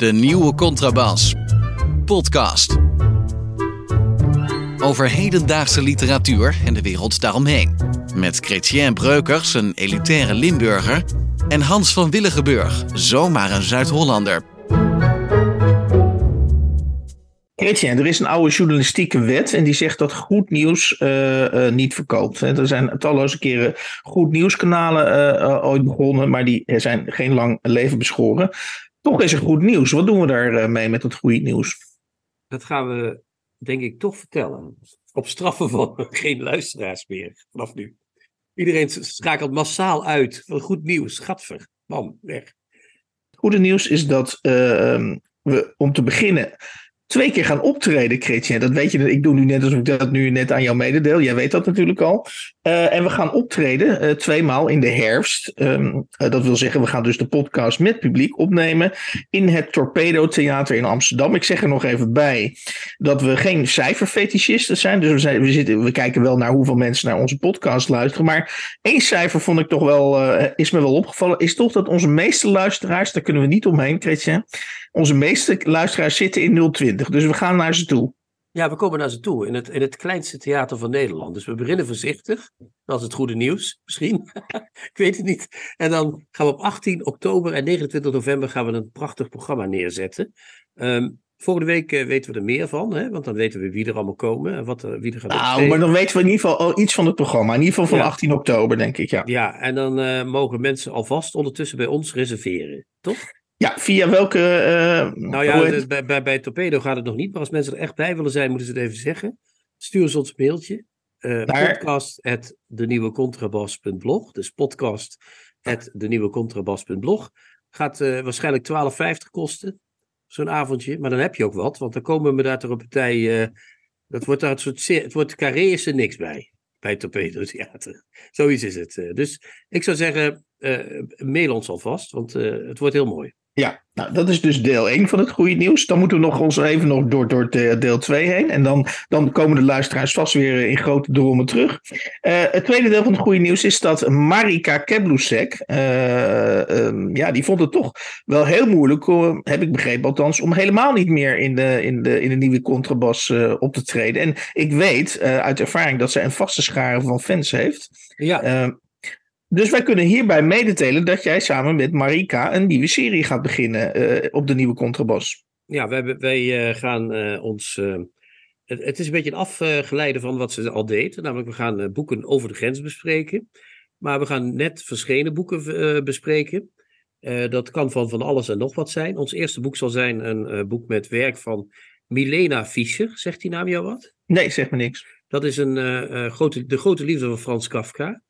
De nieuwe contrabas. Podcast. Over hedendaagse literatuur en de wereld daaromheen. Met Chrétien Breukers, een elitaire Limburger. En Hans van Willigenburg, zomaar een Zuid-Hollander. Chrétien, er is een oude journalistieke wet en die zegt dat goed nieuws uh, uh, niet verkoopt. Er zijn talloze keren goed nieuwskanalen uh, ooit begonnen, maar die zijn geen lang leven beschoren. Toch is er goed nieuws. Wat doen we daar mee met dat goede nieuws? Dat gaan we, denk ik, toch vertellen. Op straffen van geen luisteraars meer vanaf nu. Iedereen schakelt massaal uit van goed nieuws. Gatver, man, weg. Goede nieuws is dat we om te beginnen twee keer gaan optreden, Chrétien. Dat weet je, ik doe nu net alsof ik dat nu net aan jou mededeel. Jij weet dat natuurlijk al. Uh, en we gaan optreden uh, tweemaal in de herfst. Um, uh, dat wil zeggen, we gaan dus de podcast met publiek opnemen in het Torpedo Theater in Amsterdam. Ik zeg er nog even bij dat we geen cijferfetischisten zijn. Dus we, zijn, we, zitten, we kijken wel naar hoeveel mensen naar onze podcast luisteren. Maar één cijfer vond ik toch wel, is me wel opgevallen, is toch dat onze meeste luisteraars, daar kunnen we niet omheen, Chrétien. Onze meeste luisteraars zitten in 020. Dus we gaan naar ze toe. Ja, we komen naar ze toe in het, in het kleinste theater van Nederland. Dus we beginnen voorzichtig. Dat is het goede nieuws, misschien. ik weet het niet. En dan gaan we op 18 oktober en 29 november gaan we een prachtig programma neerzetten. Um, volgende week uh, weten we er meer van, hè? want dan weten we wie er allemaal komen en wat, wie er gaat Nou, maar dan weten we in ieder geval iets van het programma. In ieder geval van ja. 18 oktober, denk ik, ja. Ja, en dan uh, mogen mensen alvast ondertussen bij ons reserveren, toch? Ja, via welke. Uh, nou ja, dus bij, bij, bij Torpedo gaat het nog niet. Maar als mensen er echt bij willen zijn, moeten ze het even zeggen. Stuur ons ons mailtje. Uh, Daar... Podcast at denieuwecontrabas.blog. Dus podcast at denieuwecontrabas.blog. Gaat uh, waarschijnlijk 12,50 kosten. Zo'n avondje. Maar dan heb je ook wat. Want dan komen we daar toch een partij. dat wordt daar een soort. Het wordt carré is er niks bij. Bij Torpedo Theater. Zoiets is het. Dus ik zou zeggen. mail ons alvast. Want het wordt heel mooi. Ja, nou, dat is dus deel 1 van het goede nieuws. Dan moeten we nog ons even nog door, door deel 2 heen. En dan, dan komen de luisteraars vast weer in grote drommen terug. Uh, het tweede deel van het goede nieuws is dat Marika Keblusek, uh, uh, ja, die vond het toch wel heel moeilijk, heb ik begrepen althans, om helemaal niet meer in de, in de, in de nieuwe contrabas op te treden. En ik weet uit ervaring dat zij een vaste schare van fans heeft. Ja. Dus wij kunnen hierbij mededelen dat jij samen met Marika een nieuwe serie gaat beginnen uh, op de nieuwe contrabas. Ja, wij, wij uh, gaan uh, ons. Het, het, is een beetje een afgeleide van wat ze al deed. Namelijk, we gaan boeken over de grens bespreken. Maar we gaan net verschenen boeken bespreken. dat kan van van alles en nog wat zijn. Ons eerste boek zal zijn een boek met werk van Milena Fischer. Zegt die naam jou wat? Nee, zeg me niks. Dat is een, grote, de grote liefde van Frans Kafka.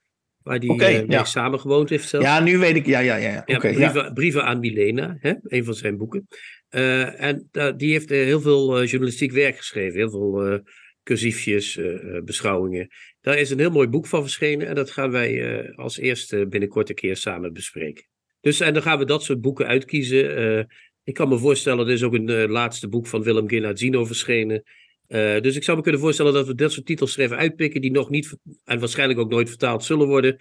Waar die okay, uh, mee ja. samen gewoond heeft zelf. Ja, nu weet ik. Ja, ja, ja. ja, okay, brieven, ja. brieven, aan Milena, hè, een van zijn boeken. Uh, en uh, die heeft heel veel journalistiek werk geschreven. Heel veel cursiefjes, beschouwingen. Daar is een heel mooi boek van verschenen. En dat gaan wij als eerste binnenkort een keer samen bespreken. Dus en dan gaan we dat soort boeken uitkiezen. ik kan me voorstellen, er is ook een laatste boek van Willem Gennadzino verschenen. Uh, dus ik zou me kunnen voorstellen dat we dat soort titels er even uitpikken die nog niet en waarschijnlijk ook nooit vertaald zullen worden.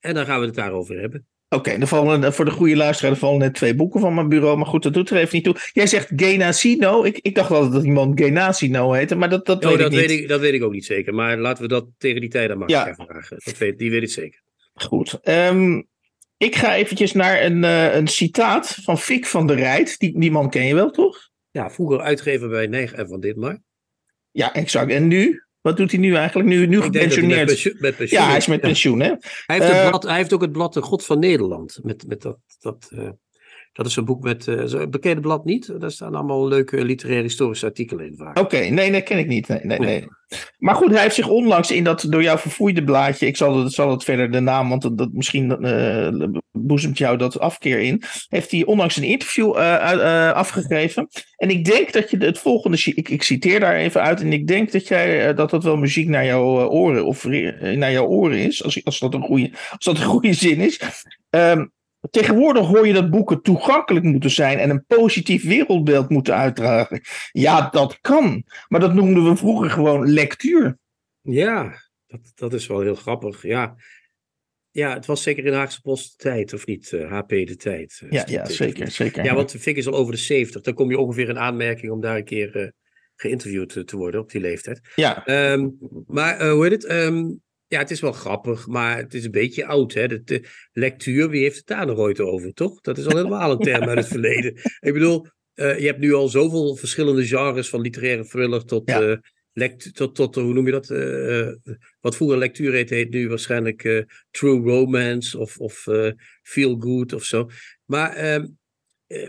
En dan gaan we het daarover hebben. Oké, okay, vallen voor de goede luisteraar er vallen net twee boeken van mijn bureau, maar goed, dat doet er even niet toe. Jij zegt Genacino. Ik, ik dacht altijd dat iemand Genacino heette, maar dat, dat oh, weet dat ik niet. Weet ik, dat weet ik ook niet zeker, maar laten we dat tegen die tijd aan Max ja. vragen. Dat weet, die weet ik zeker. Goed. Um, ik ga eventjes naar een, uh, een citaat van Fik van der Rijt. Die, die man ken je wel, toch? Ja, vroeger uitgever bij Neig en van Ditmar. Ja, exact. En nu? Wat doet hij nu eigenlijk? Nu, nu gepensioneerd. Met pensioen, met pensioen ja, hij is met pensioen, hè? Hij heeft, uh, blad, hij heeft ook het blad De God van Nederland. Met, met dat, dat, uh, dat is een boek met. Uh, een bekende blad niet. Daar staan allemaal leuke literaire historische artikelen in. Oké, okay, nee, dat ken ik niet. Nee, nee, nee. Maar goed, hij heeft zich onlangs in dat door jou verfoeide blaadje. Ik zal het, zal het verder de naam, want dat, dat misschien uh, boezemt jou dat afkeer in. Heeft hij onlangs een interview uh, afgegeven. En ik denk dat je het volgende. Ik, ik citeer daar even uit. En ik denk dat jij dat dat wel muziek naar jouw oren of naar jouw oren is. Als, als, dat, een goede, als dat een goede zin is. Um, Tegenwoordig hoor je dat boeken toegankelijk moeten zijn en een positief wereldbeeld moeten uitdragen. Ja, dat kan. Maar dat noemden we vroeger gewoon lectuur. Ja, dat, dat is wel heel grappig. Ja. ja, het was zeker in Haagse Post de tijd, of niet? HP de tijd. ja, ja zeker, zeker. Ja, want Fik is al over de 70. Dan kom je ongeveer in aanmerking om daar een keer geïnterviewd te worden op die leeftijd. Ja. Ehm, maar hoe heet het? Ehm, ja, het is wel grappig, maar het is een beetje oud. Hè? De, de lectuur, wie heeft het daar nog ooit over, toch? Dat is al helemaal een term uit het verleden. Ik bedoel, uh, je hebt nu al zoveel verschillende genres, van literaire thriller tot, ja. uh, lect tot, tot, hoe noem je dat? Uh, wat vroeger lectuur heet, heet nu waarschijnlijk true romance of, of feel good of zo. Maar ehm,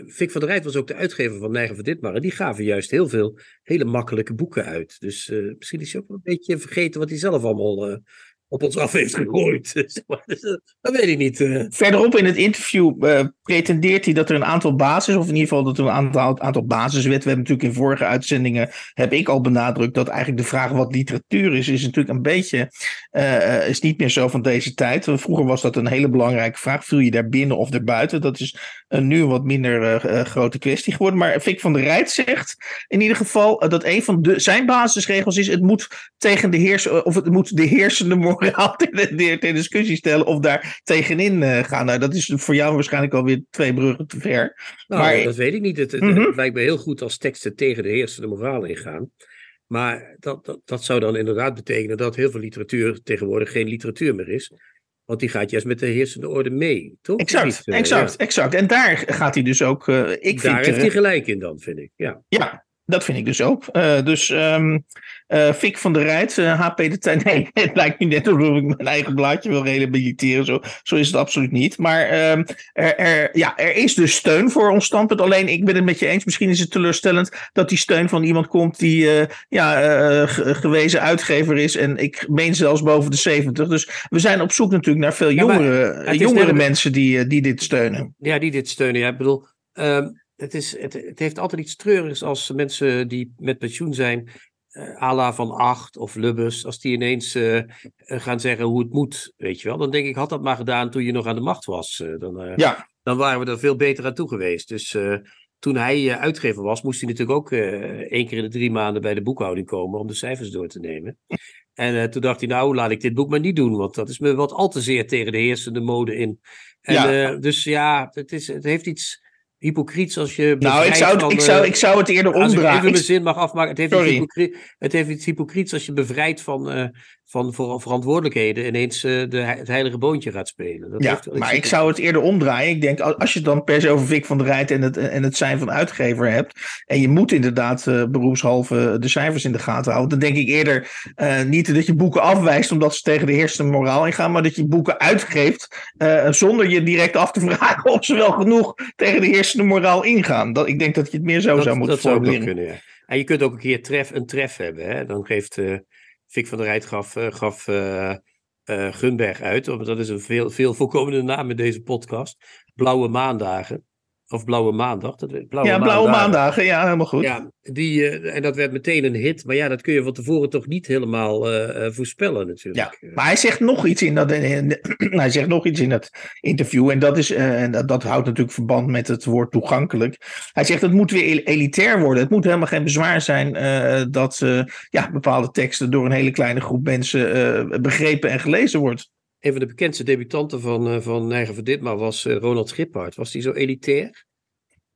Vic van der Rijt was ook de uitgever van Neigen van Ditmar. En die gaven juist heel veel hele makkelijke boeken uit. Dus misschien is hij ook wel een beetje vergeten wat hij zelf allemaal op ons af heeft gegooid. dat weet ik niet. Uh. Verderop in het interview uh, pretendeert hij dat er een aantal basis, of in ieder geval dat er een aantal, aantal basiswetten. We hebben natuurlijk in vorige uitzendingen, heb ik al benadrukt, dat eigenlijk de vraag wat literatuur is, is natuurlijk een beetje, is niet meer zo van deze tijd. Vroeger was dat een hele belangrijke vraag. Viel je daar binnen of erbuiten? Dat is nu een wat minder grote kwestie geworden. Maar Vic van der Rijt zegt in ieder geval dat een van de, zijn basisregels is, het moet tegen de heers, of het moet de heersende moraal ter, discussie stellen of daar tegenin uh, gaan. Nou, dat is voor jou waarschijnlijk alweer twee bruggen te ver. Nou, maar, dat weet ik niet. Het, het, mm -hmm. het, lijkt me heel goed als teksten tegen de heersende moraal ingaan. Maar dat, dat, dat zou dan inderdaad betekenen dat heel veel literatuur tegenwoordig geen literatuur meer is. Want die gaat juist met de heersende orde mee, toch? Exact, exact, ja. exact. En daar gaat hij dus ook. Uh, ik daar vind, heeft hij gelijk in dan, vind ik. Ja, ja dat vind ik dus ook. Uh, dus um, uh, Fik van der Rijt, uh, HP de Tijd. Nee, het lijkt nu net alsof ik mijn eigen blaadje wil rehabiliteren. Zo, zo is het absoluut niet. Maar um, er, er, ja, er is dus steun voor ons standpunt. Alleen, ik ben het met je eens. Misschien is het teleurstellend dat die steun van iemand komt die ja, gewezen uitgever is. En ik meen zelfs boven de 70. Dus we zijn op zoek natuurlijk naar veel ja, jongere, jongere mensen die, die dit steunen. Ja, die dit steunen. Ja, ik bedoel. Um het, is, het, het, heeft altijd iets treurigs als mensen die met pensioen zijn, uh, Ala van Acht of Lubbers, als die ineens uh, gaan zeggen hoe het moet, weet je wel. Dan denk ik, had dat maar gedaan toen je nog aan de macht was. Uh, dan, ja. dan waren we er veel beter aan toe geweest. Dus toen hij uitgever was, moest hij natuurlijk ook één keer in de drie maanden bij de boekhouding komen om de cijfers door te nemen. En toen dacht hij, nou laat ik dit boek maar niet doen, want dat is me wat al te zeer tegen de heersende mode in. En, ja. dus ja, het, is, het heeft iets hypocriets als je. Nou, ik zou, het, ik, zou, ik zou het eerder omdraaien. Als ik even mijn zin mag afmaken. Het heeft, iets hypocriet, het heeft iets hypocriets als je bevrijdt van, uh, van verantwoordelijkheden ineens uh, de, het heilige boontje gaat spelen. Dat ja, maar ik zou het eerder omdraaien. Ik denk, als je het dan per se over Vic van der Rijt en het, en het zijn van uitgever hebt. En je moet inderdaad uh, beroepshalve de cijfers in de gaten houden. Dan denk ik eerder niet dat je boeken afwijst omdat ze tegen de heersende moraal ingaan. Maar dat je boeken uitgeeft zonder je direct af te vragen of ze wel genoeg tegen de heersende de moraal ingaan. Dat, ik denk dat je het meer zo dat, zou moeten dat formuleren. Zou kunnen, ja. En je kunt ook een keer tref, een tref hebben. Hè? Dan geeft Vic van der Rijt gaf, uh, gaf uh, Gunberg uit. Dat is een veel, veel voorkomende naam in deze podcast. Blauwe maandagen. Of Blauwe Maandag. Dat, blauwe ja, Blauwe Maandagen, ja, helemaal goed. Ja, die, uh, en dat werd meteen een hit. Maar ja, dat kun je van tevoren toch niet helemaal uh, voorspellen natuurlijk. Ja, maar hij zegt nog iets in dat, in, hij zegt nog iets in dat interview. En dat, is, uh, en dat, dat houdt natuurlijk verband met het woord toegankelijk. Hij zegt het moet weer elitair worden. Het moet helemaal geen bezwaar zijn dat ja, bepaalde teksten door een hele kleine groep mensen begrepen en gelezen wordt een van de bekendste debutanten van, uh, van Neigen van Ditmar was uh, Ronald Schippaert. Was die zo elitair?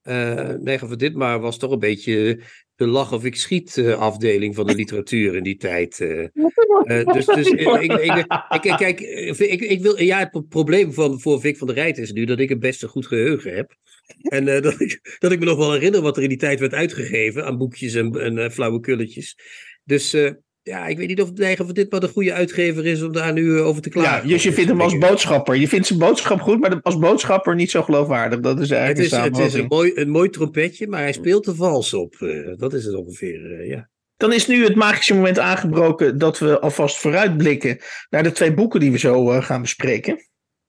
Uh, Neigen van Ditmar was toch een beetje de lach of ik schiet afdeling van de literatuur in die tijd. dus dus ik, ik, ik, kijk, ik, ik wil, ja, het probleem van, voor Vic van der Rijt is nu dat ik een best een goed geheugen heb. En dat, ik, dat ik me nog wel herinner wat er in die tijd werd uitgegeven aan boekjes en, en flauwe kulletjes. Dus ja, ik weet niet of van dit wat een goede uitgever is om daar nu eh, over te klagen. Ja, dus je vindt hem als boodschapper. Je vindt zijn boodschap goed, maar als boodschapper niet zo geloofwaardig. Dat is eigenlijk het is, het is een, mooi, een mooi trompetje, maar hij speelt er vals op. Uh, dat is het ongeveer, uh, ja. Dan is nu het magische moment aangebroken dat we alvast vooruitblikken naar de twee boeken die we zo gaan bespreken.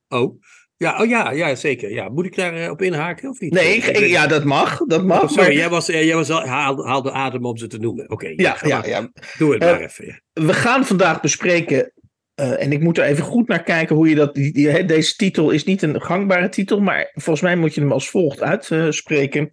Oh, ja, oh ja, ja, zeker. Ja. Moet ik daar op inhaken of niet? Nee, ik, ja, dat mag. Dat mag oh, sorry, maar... jij, was, jij was al, haalde, haalde adem om ze te noemen. Oké, okay, ja, ja, ja, Doe het uh, maar even. Ja. We gaan vandaag bespreken, uh, en ik moet er even goed naar kijken hoe je dat. Die, die, deze titel is niet een gangbare titel, maar volgens mij moet je hem als volgt uitspreken: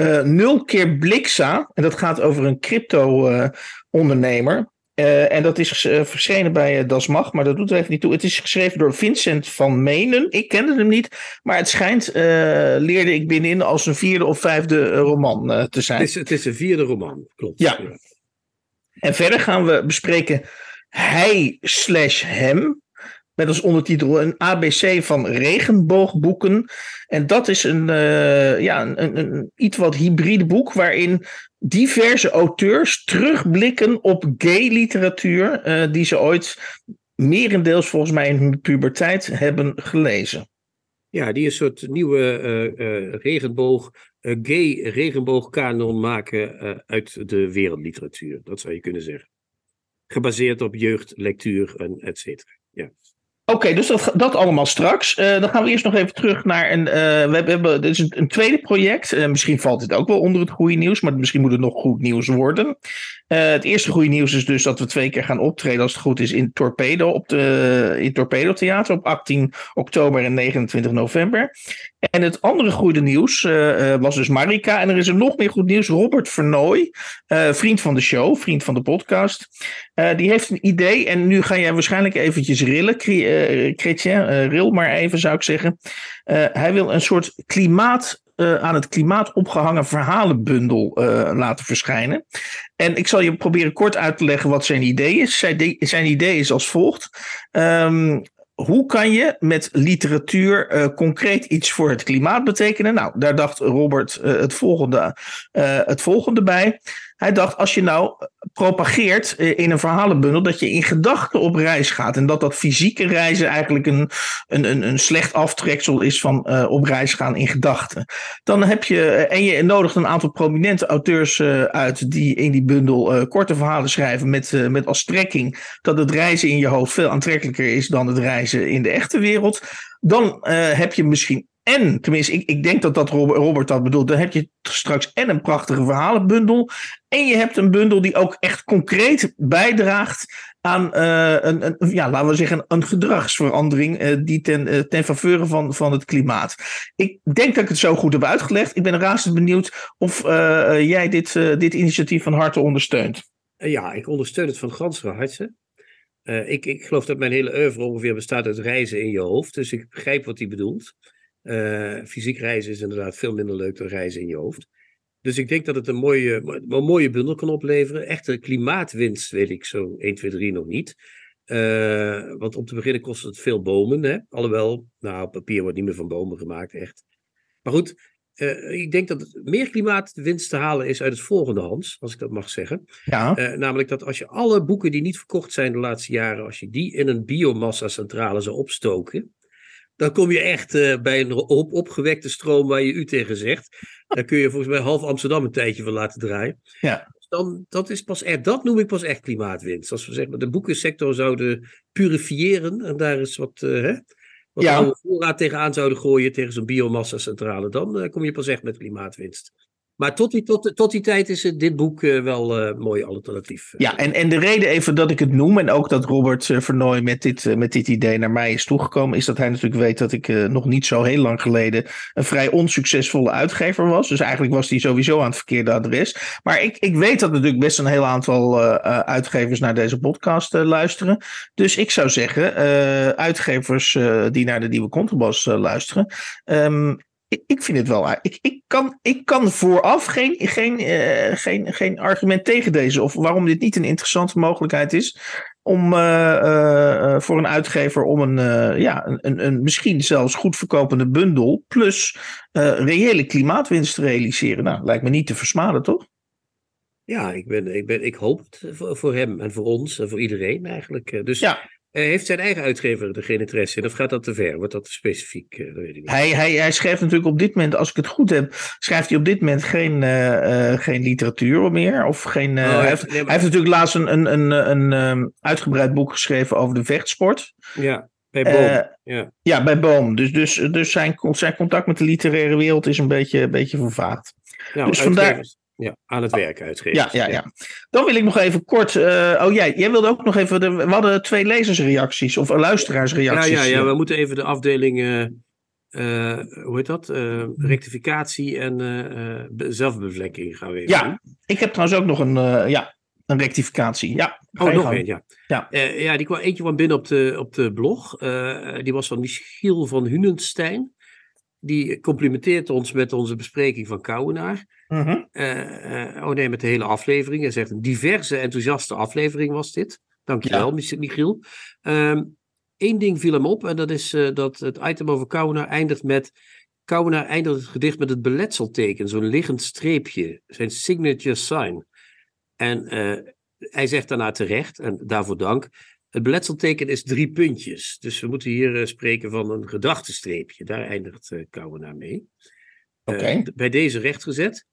uh, Nul keer Blixa, en dat gaat over een crypto-ondernemer. Uh, en dat is uh, verschenen bij uh, Das Mag, maar dat doet er even niet toe. Het is geschreven door Vincent van Menen. Ik kende hem niet, maar het schijnt, leerde ik binnenin, als een vierde of vijfde roman te zijn. Het is, het is een vierde roman, klopt. Ja. ja. En verder gaan we bespreken hij slash hem. Met als ondertitel een ABC van regenboogboeken. En dat is een, uh, ja, een, een, iets wat hybride boek waarin diverse auteurs terugblikken op gay literatuur uh, die ze ooit merendeels volgens mij in hun puberteit hebben gelezen. Ja, die een soort nieuwe uh, regenboog, gay regenboogkanon maken uit de wereldliteratuur. Dat zou je kunnen zeggen. Gebaseerd op jeugdlectuur en et cetera. Ja. Oké, dus dat, dat allemaal straks. Uh, dan gaan we eerst nog even terug naar een. Uh, we hebben, dit is een, tweede project. Uh, misschien valt het ook wel onder het goede nieuws, maar misschien moet het nog goed nieuws worden. het eerste goede nieuws is dus dat we twee keer gaan optreden, als het goed is, in Torpedo, op de, in Torpedo Theater op 18 oktober en 29 november. En het andere goede nieuws was dus Marika. En er is er nog meer goed nieuws. Robert Vernooy, vriend van de show, vriend van de podcast. die heeft een idee en nu ga jij waarschijnlijk eventjes rillen Chrétien, Ril maar even zou ik zeggen. Hij wil een soort klimaat, aan het klimaat opgehangen verhalenbundel laten verschijnen. En ik zal je proberen kort uit te leggen wat zijn idee is. Zijn, zijn idee is als volgt. Um, hoe kan je met literatuur uh, concreet iets voor het klimaat betekenen? Nou, daar dacht Robert uh, het, volgende, uh, het volgende bij. Hij dacht, als je nou propageert in een verhalenbundel dat je in gedachten op reis gaat. En dat dat fysieke reizen eigenlijk een, een, een, slecht aftreksel is van uh, op reis gaan in gedachten. Dan heb je, en je nodigt een aantal prominente auteurs uit die in die bundel korte verhalen schrijven. Met, met als strekking dat het reizen in je hoofd veel aantrekkelijker is dan het reizen in de echte wereld. Dan heb je misschien en, tenminste, ik, ik denk dat dat Robert dat bedoelt. Dan heb je straks en een prachtige verhalenbundel. En je hebt een bundel die ook echt concreet bijdraagt aan uh, een, ja, laten we zeggen, een gedragsverandering uh, die ten, uh, ten faveur van, van het klimaat. Ik denk dat ik het zo goed heb uitgelegd. Ik ben razend benieuwd of jij dit, dit initiatief van harte ondersteunt. Ja, ik ondersteun het van ganse harte. ik, ik geloof dat mijn hele oeuvre ongeveer bestaat uit reizen in je hoofd. Dus ik begrijp wat hij bedoelt. Uh, fysiek reizen is inderdaad veel minder leuk dan reizen in je hoofd. Dus ik denk dat het een mooie, een mooie bundel kan opleveren. Echte klimaatwinst weet ik zo 1, 2, 3 nog niet. Uh, want om te beginnen kost het veel bomen. Hè? Alhoewel, nou, papier wordt niet meer van bomen gemaakt, echt. Maar goed, uh, ik denk dat meer klimaatwinst te halen is uit het volgende, Hans, als ik dat mag zeggen. Ja. Uh, namelijk dat als je alle boeken die niet verkocht zijn de laatste jaren, als je die in een biomassa-centrale zou opstoken, dan kom je echt uh, bij een op, opgewekte stroom waar je u tegen zegt. Daar kun je volgens mij half Amsterdam een tijdje van laten draaien. Ja. Dan, dat, is pas echt, dat noem ik pas echt klimaatwinst. Als we zeggen, de boekensector zouden purifiëren en daar is wat, uh, hè, wat ja. voorraad tegenaan zouden gooien tegen zo'n biomassa-centrale, dan uh, kom je pas echt met klimaatwinst. Maar tot die, tot, tot die tijd is dit boek uh, wel een uh, mooi alternatief. Ja, en, en de reden even dat ik het noem, en ook dat Robert Vernooy met dit, met dit idee naar mij is toegekomen, is dat hij natuurlijk weet dat ik nog niet zo heel lang geleden een vrij onsuccesvolle uitgever was. Dus eigenlijk was hij sowieso aan het verkeerde adres. Maar ik, ik weet dat natuurlijk best een heel aantal uitgevers naar deze podcast luisteren. Dus ik zou zeggen, uitgevers die naar de nieuwe Contrabas luisteren. Ik, vind het wel. Ik, ik, kan, ik kan vooraf geen, geen, uh, geen, geen argument tegen deze. Of waarom dit niet een interessante mogelijkheid is. Om uh, uh, voor een uitgever om een, ja, een, een misschien zelfs goed verkopende bundel. Plus reële klimaatwinst te realiseren. Nou, lijkt me niet te versmaden, toch? Ja, ik, ben, ik, ben, ik hoop het voor, voor hem en voor ons en voor iedereen eigenlijk. Dus ja. Uh, heeft zijn eigen uitgever er geen interesse in? Of gaat dat te ver? Wordt dat te specifiek? Uh, weet ik niet. Hij, hij, hij schrijft natuurlijk op dit moment, als ik het goed heb, schrijft hij op dit moment geen, uh, geen literatuur meer. Of geen, oh, hij, heeft, nee, maar... hij heeft natuurlijk laatst een, een, een, een um, uitgebreid boek geschreven over de vechtsport. Ja, bij Boom. ja. ja, bij Boom. Dus, dus, dus zijn, zijn contact met de literaire wereld is een beetje, een beetje vervaagd. Nou, dus vandaar. Ja, aan het werk uitgeven. Ja, ja, ja. Dan wil ik nog even kort. Uh, oh, jij, jij wilde ook nog even. De, we hadden twee lezersreacties of luisteraarsreacties. Ja, ja, ja, we moeten even de afdeling. Uh, uh, hoe heet dat? rectificatie en zelfbevlekking gaan we even Ja, ik heb trouwens ook nog een. ja, een rectificatie. Ja, oh, nog een, ja. Ja. Ja, die kwam, eentje kwam binnen op de, op de blog. Die was van Michiel van Hunenstein. Die complimenteert ons met onze bespreking van Kouwenaar. Uh -huh. uh, oh nee, met de hele aflevering. Hij zegt een diverse, enthousiaste aflevering was dit. Dankjewel, ja. Michiel. Eén um, ding viel hem op. En dat is dat het item over Kouwenaar eindigt met... Kouwenaar eindigt het gedicht met het beletselteken. Zo'n liggend streepje. Zijn signature sign. En hij zegt daarna terecht, en daarvoor dank. Het beletselteken is drie puntjes. Dus we moeten hier uh, spreken van een gedachtenstreepje. Daar eindigt uh, Kouwenaar mee. Okay. Uh, bij deze rechtgezet.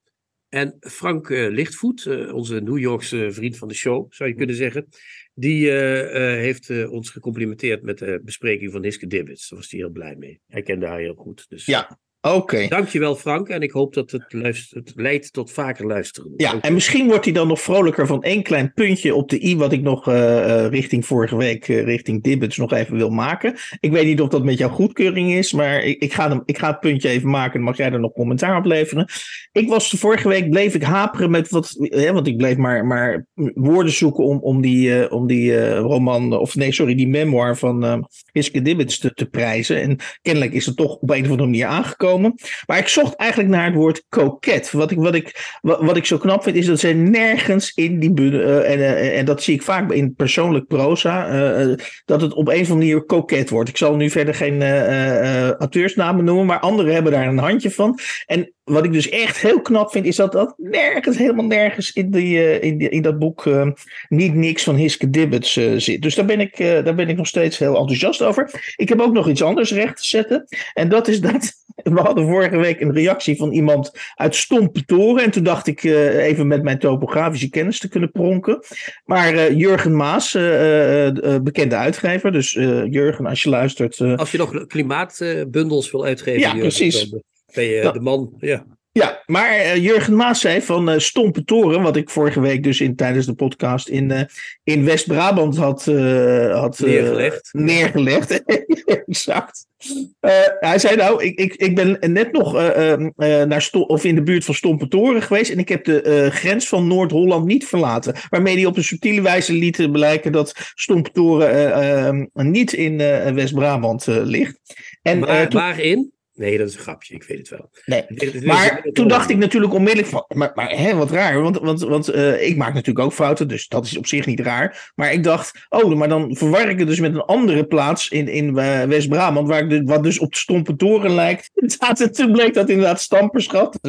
En Frank Lichtvoet, onze New Yorkse vriend van de show, zou je kunnen zeggen. Die heeft ons gecomplimenteerd met de bespreking van Hiske Dibbits. Daar was hij heel blij mee. Hij kende haar heel goed. Dus ja, Oké. Okay. Dankjewel Frank en ik hoop dat het, het leidt tot vaker luisteren. Ja, en misschien wordt hij dan nog vrolijker van één klein puntje op de i wat ik nog uh, richting vorige week, uh, richting Dibbets nog even wil maken. Ik weet niet of dat met jouw goedkeuring is, maar ik, ik, ga, hem, ik ga het puntje even maken en mag jij er nog commentaar op leveren. Ik was de vorige week, bleef ik haperen met wat, hè, want ik bleef maar, maar woorden zoeken om, om die, om die roman, of nee sorry, die memoir van Hiske Dibbets te, te prijzen. En kennelijk is het toch op een of andere manier aangekomen. Maar ik zocht eigenlijk naar het woord koket. Wat ik, wat ik, wat, ik zo knap vind, is dat zij nergens in die. Uh, en, uh, en dat zie ik vaak in persoonlijk proza. Uh, dat het op een of andere manier koket wordt. Ik zal nu verder geen auteursnamen noemen, maar anderen hebben daar een handje van. En wat ik dus echt heel knap vind, is dat dat nergens, helemaal nergens in, die, in, die, in dat boek niet niks van Hiske Dibbets zit. Dus daar ben, ik, daar ben ik nog steeds heel enthousiast over. Ik heb ook nog iets anders recht te zetten. En dat is dat. We hadden vorige week een reactie van iemand uit Stompe Toren. En toen dacht ik even met mijn topografische kennis te kunnen pronken. Maar Jurgen Maas, bekende uitgever. Dus Jurgen, als je luistert. als je nog klimaatbundels wil uitgeven. Ja, Jurgen, precies. Dan ben je ja. de man. Ja. Ja, maar uh, Jurgen Maas zei van uh, Stompe Toren, wat ik vorige week dus in, tijdens de podcast in, in West-Brabant had, had neergelegd. neergelegd. exact. hij zei nou, ik, ik, ik ben net nog naar Sto of in de buurt van Stompe Toren geweest en ik heb de grens van Noord-Holland niet verlaten. Waarmee hij op een subtiele wijze liet blijken dat Stompe Toren niet in West-Brabant ligt. En, Waar, waarin? Nee, dat is een grapje, ik weet het wel. Nee. Het, het, maar toen dacht ik natuurlijk onmiddellijk van, maar, maar hè, wat raar, want, want, want uh, ik maak natuurlijk ook fouten, dus dat is op zich niet raar. Maar ik dacht, oh, maar dan verwar ik het dus met een andere plaats in, in uh, West-Brabant, waar ik de, wat dus op de Stompe Toren lijkt. En toen bleek dat inderdaad Stamperschat.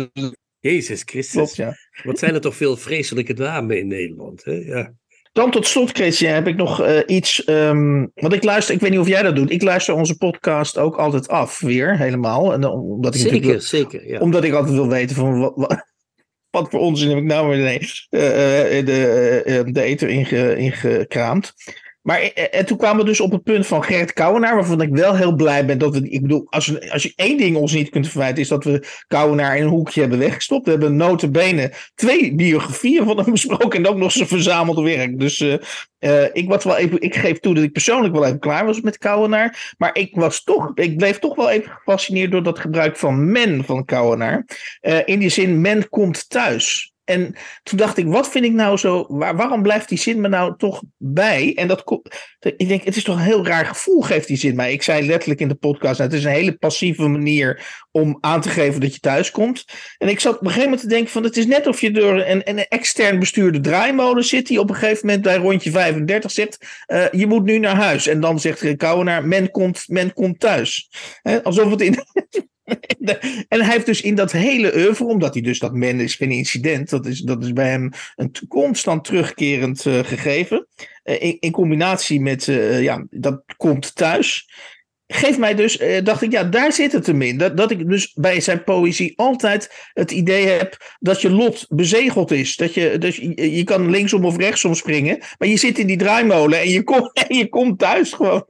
Jezus Christus, Klopt, ja. wat zijn er toch veel vreselijke namen in Nederland, hè? Ja. Dan tot slot, Christian, heb ik nog uh, iets. Um, want ik luister, ik weet niet of jij dat doet. Ik luister onze podcast ook altijd af, weer helemaal. En, omdat ik zeker, zeker. Ja. Omdat ik altijd wil weten van wat, wat, wat voor onzin heb ik nou weer nee, uh, uh, de, de eter inge, ingekraamd. Maar en toen kwamen we dus op het punt van Gert Kouwenaar, waarvan ik wel heel blij ben dat we. Ik bedoel, als, als je één ding ons niet kunt verwijten, is dat we Kouwenaar in een hoekje hebben weggestopt. We hebben notabene twee biografieën van hem besproken en ook nog zijn verzamelde werk. Dus uh, ik, was wel even, ik geef toe dat ik persoonlijk wel even klaar was met Kouwenaar. Maar ik, was toch, ik bleef toch wel even gefascineerd door dat gebruik van men van Kouwenaar. In die zin, men komt thuis. En toen dacht ik, wat vind ik nou zo, waar, waarom blijft die zin me nou toch bij? En dat, ik denk, het is toch een heel raar gevoel, geeft die zin mij. Ik zei letterlijk in de podcast, nou, het is een hele passieve manier om aan te geven dat je thuis komt. En ik zat op een gegeven moment te denken van, het is net of je door een, een extern bestuurde draaimolen zit, die op een gegeven moment bij rondje 35 zegt, uh, je moet nu naar huis. En dan zegt Kouwenaar, men komt, men komt thuis. Alsof het in... en hij heeft dus in dat hele oeuvre, omdat hij dus dat men is geen incident, dat is, dat is bij hem een constant terugkerend uh, gegeven. Uh, in, in, combinatie met, uh, ja, dat komt thuis. Geeft mij dus, dacht ik, ja, daar zit het hem in. Dat, dat ik dus bij zijn poëzie altijd het idee heb dat je lot bezegeld is. Dat je, dus je, je kan linksom of rechtsom springen, maar je zit in die draaimolen en je, kom, en je komt thuis gewoon.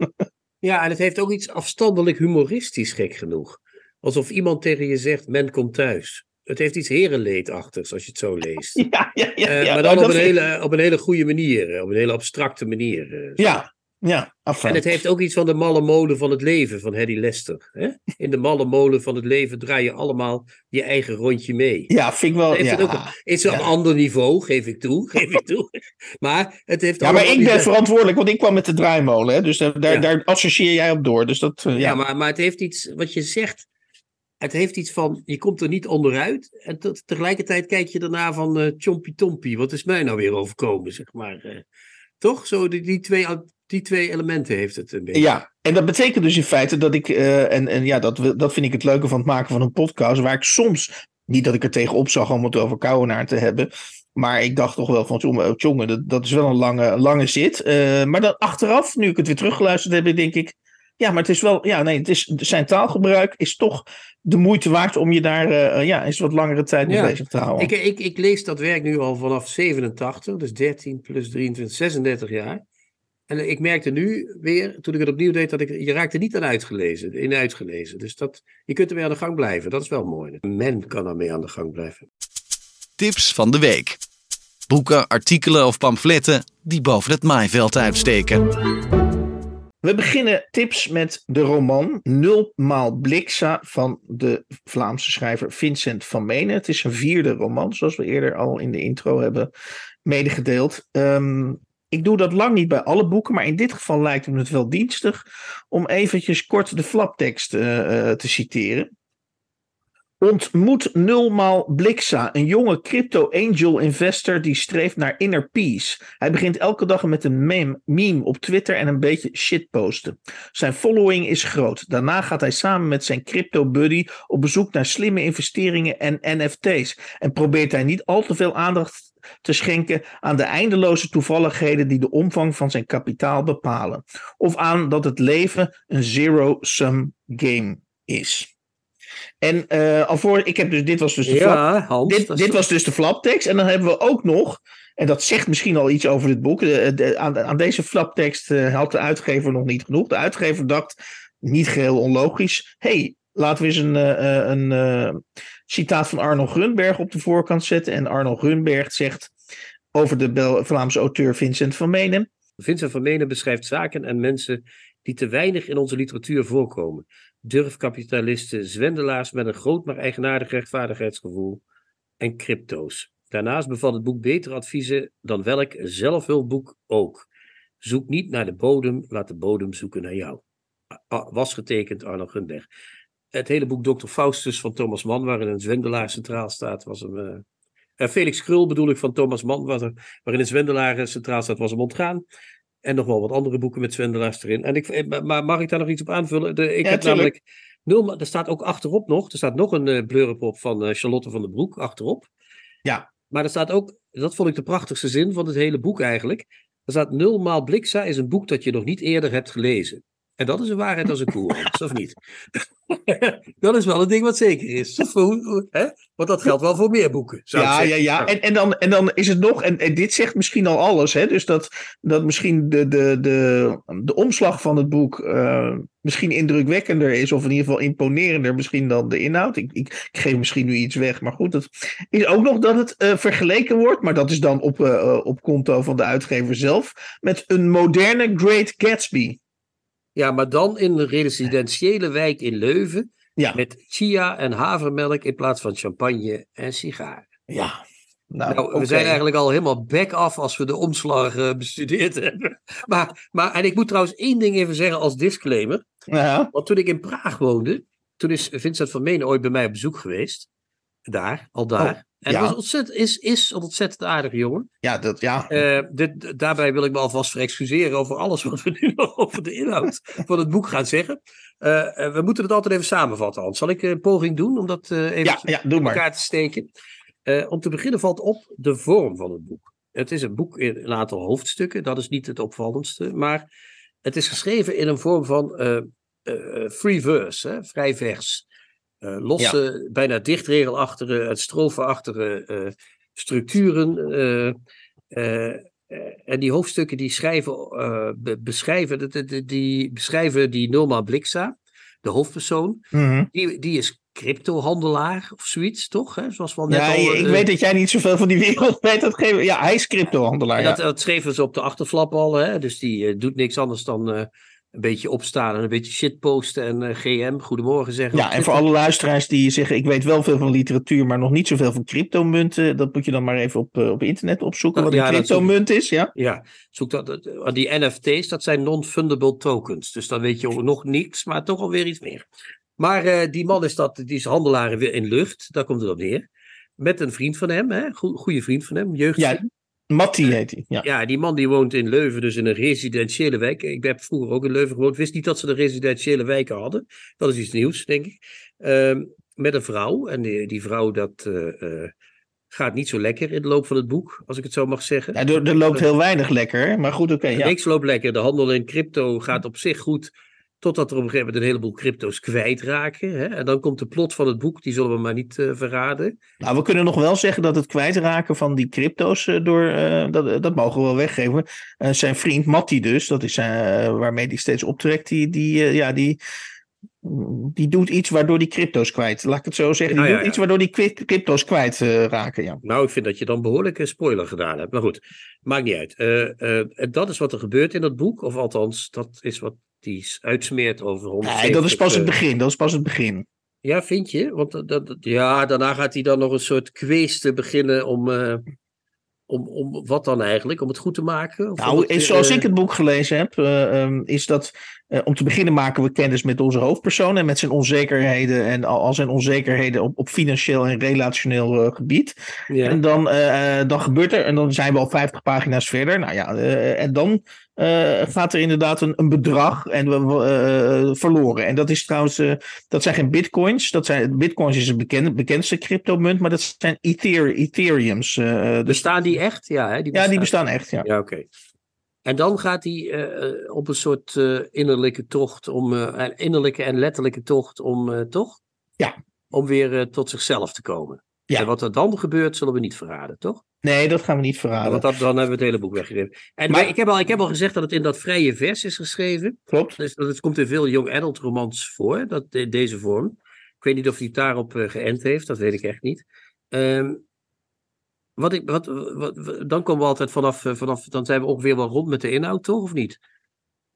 Ja, en het heeft ook iets afstandelijk humoristisch, gek genoeg. Alsof iemand tegen je zegt, men komt thuis. Het heeft iets herenleedachtigs als je het zo leest. Ja, ja, ja, uh, ja maar dan op een, hele, op een hele goede manier. Op een hele abstracte manier. Uh, ja, Ja, afijn. En het heeft ook iets van de malle molen van het leven van Hedy Lester. Hè? In de malle molen van het leven draai je allemaal je eigen rondje mee. Ja, vind ik wel. Het Ja, ook, is een ja. ander niveau, geef ik toe. Geef ik toe. Maar het heeft ja maar ik ben verantwoordelijk, want ik kwam met de draaimolen. Hè, dus daar, daar, Ja. daar associeer jij op door. Dus dat, eh, ja. Ja, maar, maar het heeft iets, wat je zegt, het heeft iets van, je komt er niet onderuit. En te- tegelijkertijd kijk je daarna van eh chompie tompie, wat is mij nou weer overkomen, zeg maar. eh. toch? Zo, die, die, twee, die twee elementen heeft het een beetje. Ja, en dat betekent dus in feite dat ik, eh, en, en ja, dat, dat vind ik het leuke van het maken van een podcast, waar ik soms, niet dat ik er tegenop zag om het over Kouwenaar te hebben, maar ik dacht toch wel van, jongen, jongen dat, dat is wel een lange, lange zit. Eh, maar dan achteraf, nu ik het weer teruggeluisterd heb, denk ik, ja, maar het is wel, ja, nee, het is, zijn taalgebruik is toch de moeite waard om je daar, eh, ja, eens wat langere tijd mee Ja. bezig te houden. Ik, ik, ik lees dat werk nu al vanaf 87, dus 13 plus 23, 36 jaar. En ik merkte nu weer, toen ik het opnieuw deed, dat ik, je raakte niet aan uitgelezen, in uitgelezen. Dus dat, je kunt ermee aan de gang blijven, dat is wel mooi. Men kan ermee aan de gang blijven. Tips van de week. Boeken, artikelen of pamfletten die boven het maaiveld uitsteken. We beginnen tips met de roman Nulmaal Blixa van de Vlaamse schrijver Vincent van Menen. Het is een vierde roman, zoals we eerder al in de intro hebben medegedeeld. Ehm, ik doe dat lang niet bij alle boeken, maar in dit geval lijkt me het wel dienstig om eventjes kort de flaptekst eh, eh, te citeren. Ontmoet nulmaal Blixa, een jonge crypto-angel investor die streeft naar inner peace. Hij begint elke dag met een meme, meme op Twitter en een beetje shit posten. Zijn following is groot. Daarna gaat hij samen met zijn crypto-buddy op bezoek naar slimme investeringen en NFT's. En probeert hij niet al te veel aandacht te schenken aan de eindeloze toevalligheden die de omvang van zijn kapitaal bepalen. Of aan dat het leven een zero-sum game is. En eh alvorens, ik heb dus, dit was dus de flap, Hans. dit, dit was dus de flaptekst. En dan hebben we ook nog, en dat zegt misschien al iets over dit boek. de- de- aan, aan deze flaptekst eh, had de uitgever nog niet genoeg. De uitgever dacht, niet geheel onlogisch. hey, laten we eens een, eh, eh, een eh, citaat van Arno Grunberg op de voorkant zetten. En Arno Grunberg zegt over de Bel- Vlaamse auteur Vincent van Menen. Vincent van Menen beschrijft zaken en mensen die te weinig in onze literatuur voorkomen. Durfkapitalisten, zwendelaars met een groot maar eigenaardig rechtvaardigheidsgevoel en crypto's. Daarnaast bevat het boek betere adviezen dan welk zelfhulpboek ook. Zoek niet naar de bodem, laat de bodem zoeken naar jou. Was getekend Arno Gunberg. Het hele boek Dr. Faustus van Thomas Mann, waarin een zwendelaar centraal staat, was hem. eh, eh, Felix Krul bedoel ik van Thomas Mann, waarin een zwendelaar eh, centraal staat, was hem ontgaan. En nog wel wat andere boeken met zwendelaars erin. En ik, eh, maar mag ik daar nog iets op aanvullen? De, ik Ja, heb namelijk. Nul, er staat ook achterop nog. Er staat nog een uh, blurb op van eh, Charlotte van den Broek achterop. Ja. Maar er staat ook. Dat vond ik de prachtigste zin van het hele boek eigenlijk. Er staat nul maal Blixa is een boek dat je nog niet eerder hebt gelezen. En dat is een waarheid als een koe, Hans, of niet? dat is wel een ding wat zeker is. Hè? Want dat geldt wel voor meer boeken. Ja, ja, ja. En, en, dan, en dan is het nog, en, en dit zegt misschien al alles, hè? dus dat, dat misschien de, de, de, de omslag van het boek eh, misschien indrukwekkender is, of in ieder geval imponerender misschien dan de inhoud. Ik, ik, ik geef misschien nu iets weg, maar goed, het is ook nog dat het eh, vergeleken wordt, maar dat is dan op, eh, op konto van de uitgever zelf, met een moderne Great Gatsby. Ja, maar dan in een residentiële wijk in Leuven. Ja. Met chia en havermelk in plaats van champagne en sigaren. Ja. Nou, Nou, we zijn eigenlijk al helemaal back af als we de omslag eh, bestudeerd hebben. Maar, maar, en ik moet trouwens één ding even zeggen als disclaimer. Ja, Want toen ik in Praag woonde, toen is Vincent van Menen ooit bij mij op bezoek geweest. Daar, al daar. Oh, en ja. was ontzettend, is, is een ontzettend aardige jongen. ja, dat, ja. Eh, dit, daarbij wil ik me alvast verexcuseren over alles wat we nu nog over de inhoud van het boek gaan zeggen. Eh, eh, we moeten het altijd even samenvatten, Hans. Zal ik een poging doen om dat even ja, ja, doe in maar. elkaar te steken? Eh, om te beginnen valt op de vorm van het boek. Het is een boek in een aantal hoofdstukken, dat is niet het opvallendste. Maar het is geschreven in een vorm van free verse, hè, vrij vers. Eh, losse, bijna dichtregelachtige, het strofeachtige eh, structuren. eh, en die hoofdstukken die schrijven, be- beschrijven, die, beschrijven die Norma Blixa, de hoofdpersoon. Mhm. Die, die is cryptohandelaar of zoiets, toch? Hè? Zoals we al net ja, al, ik uh, weet dat jij niet zoveel van die wereld weet. Dat geven, ja, hij is cryptohandelaar. Ja. Dat, dat, schreven ze op de achterflap al. Hè? Dus die uh, doet niks anders dan uh, een beetje opstaan en een beetje shitposten en GM, goedemorgen zeggen. Ja, en voor alle luisteraars die zeggen, ik weet wel veel van literatuur, maar nog niet zoveel van cryptomunten. Dat moet je dan maar even op, op internet opzoeken, wat ja, een cryptomunt is. Ja, ja zoek dat. Die NFT's, dat zijn non-fundable tokens. Dus dan weet je nog niks, maar toch alweer iets meer. Maar uh, die man is, dat, die is handelaar weer in lucht, daar komt het op neer. Met een vriend van hem, hè? goede vriend van hem. Ja, Matti heet hij. Ja. ja, die man die woont in Leuven, dus in een residentiële wijk. Ik heb vroeger ook in Leuven gewoond, wist niet dat ze de residentiële wijken hadden. Dat is iets nieuws, denk ik. Uh, met een vrouw, en die, die vrouw dat... Uh, gaat niet zo lekker in de loop van het boek, als ik het zo mag zeggen. Ja, er, er loopt heel weinig lekker, maar goed, oké. Okay, ja. Niks loopt lekker. De handel in crypto gaat op zich goed. Totdat er op een gegeven moment een heleboel crypto's kwijtraken. Hè? En dan komt de plot van het boek, die zullen we maar niet uh, verraden. Nou, we kunnen nog wel zeggen dat het kwijtraken van die crypto's uh, door. Uh, dat, dat mogen we wel weggeven. zijn vriend Matti, dus, dat is waarmee hij steeds optrekt, die, die, ja, die, die doet iets waardoor die crypto's kwijt. Laat ik het zo zeggen. Die nou, doet ja. iets waardoor die crypto's kwijt raken. Ja. Nou, ik vind dat je dan behoorlijk een spoiler gedaan hebt. Maar goed, maakt niet uit. dat is wat er gebeurt in dat boek. Of althans, dat is wat die uitsmeert over 170. Nee, dat is pas het begin. Dat is pas het begin. Ja, vind je? Want dat, dat, ja, daarna gaat hij dan nog een soort kwees beginnen om, uh, om, om wat dan eigenlijk? Om het goed te maken? Of nou, het, zoals uh, ik het boek gelezen heb, uh, um, is dat om te beginnen maken we kennis met onze hoofdpersoon en met zijn onzekerheden en al, al zijn onzekerheden op, op financieel en relationeel gebied. Ja. En dan, dan gebeurt er, en dan zijn we al 50 pagina's verder. Nou ja, en dan gaat er inderdaad een, een bedrag en we verloren. En dat is trouwens, dat zijn geen bitcoins. Dat zijn, bitcoins is het bekende, bekendste cryptomunt, maar dat zijn ether, ethereums. Dus, bestaan die echt? Ja, hè? Die bestaan. ja, die bestaan echt. Ja, ja oké. Okay. En dan gaat hij op een soort innerlijke tocht, om, innerlijke en letterlijke tocht om, toch? Ja. Om weer tot zichzelf te komen. Ja. En wat er dan gebeurt, zullen we niet verraden, toch? Nee, dat gaan we niet verraden. Want dat, dan hebben we het hele boek weggegeven. En maar, ik, heb al, ik heb al gezegd dat het in dat vrije vers is geschreven. Klopt. Dus dat komt in veel young adult romans voor, dat, deze vorm. Ik weet niet of hij daarop geënt heeft, dat weet ik echt niet. Um, wat ik, wat, wat, dan komen we altijd vanaf, vanaf, dan zijn we ongeveer wel rond met de inhoud, toch? Of niet?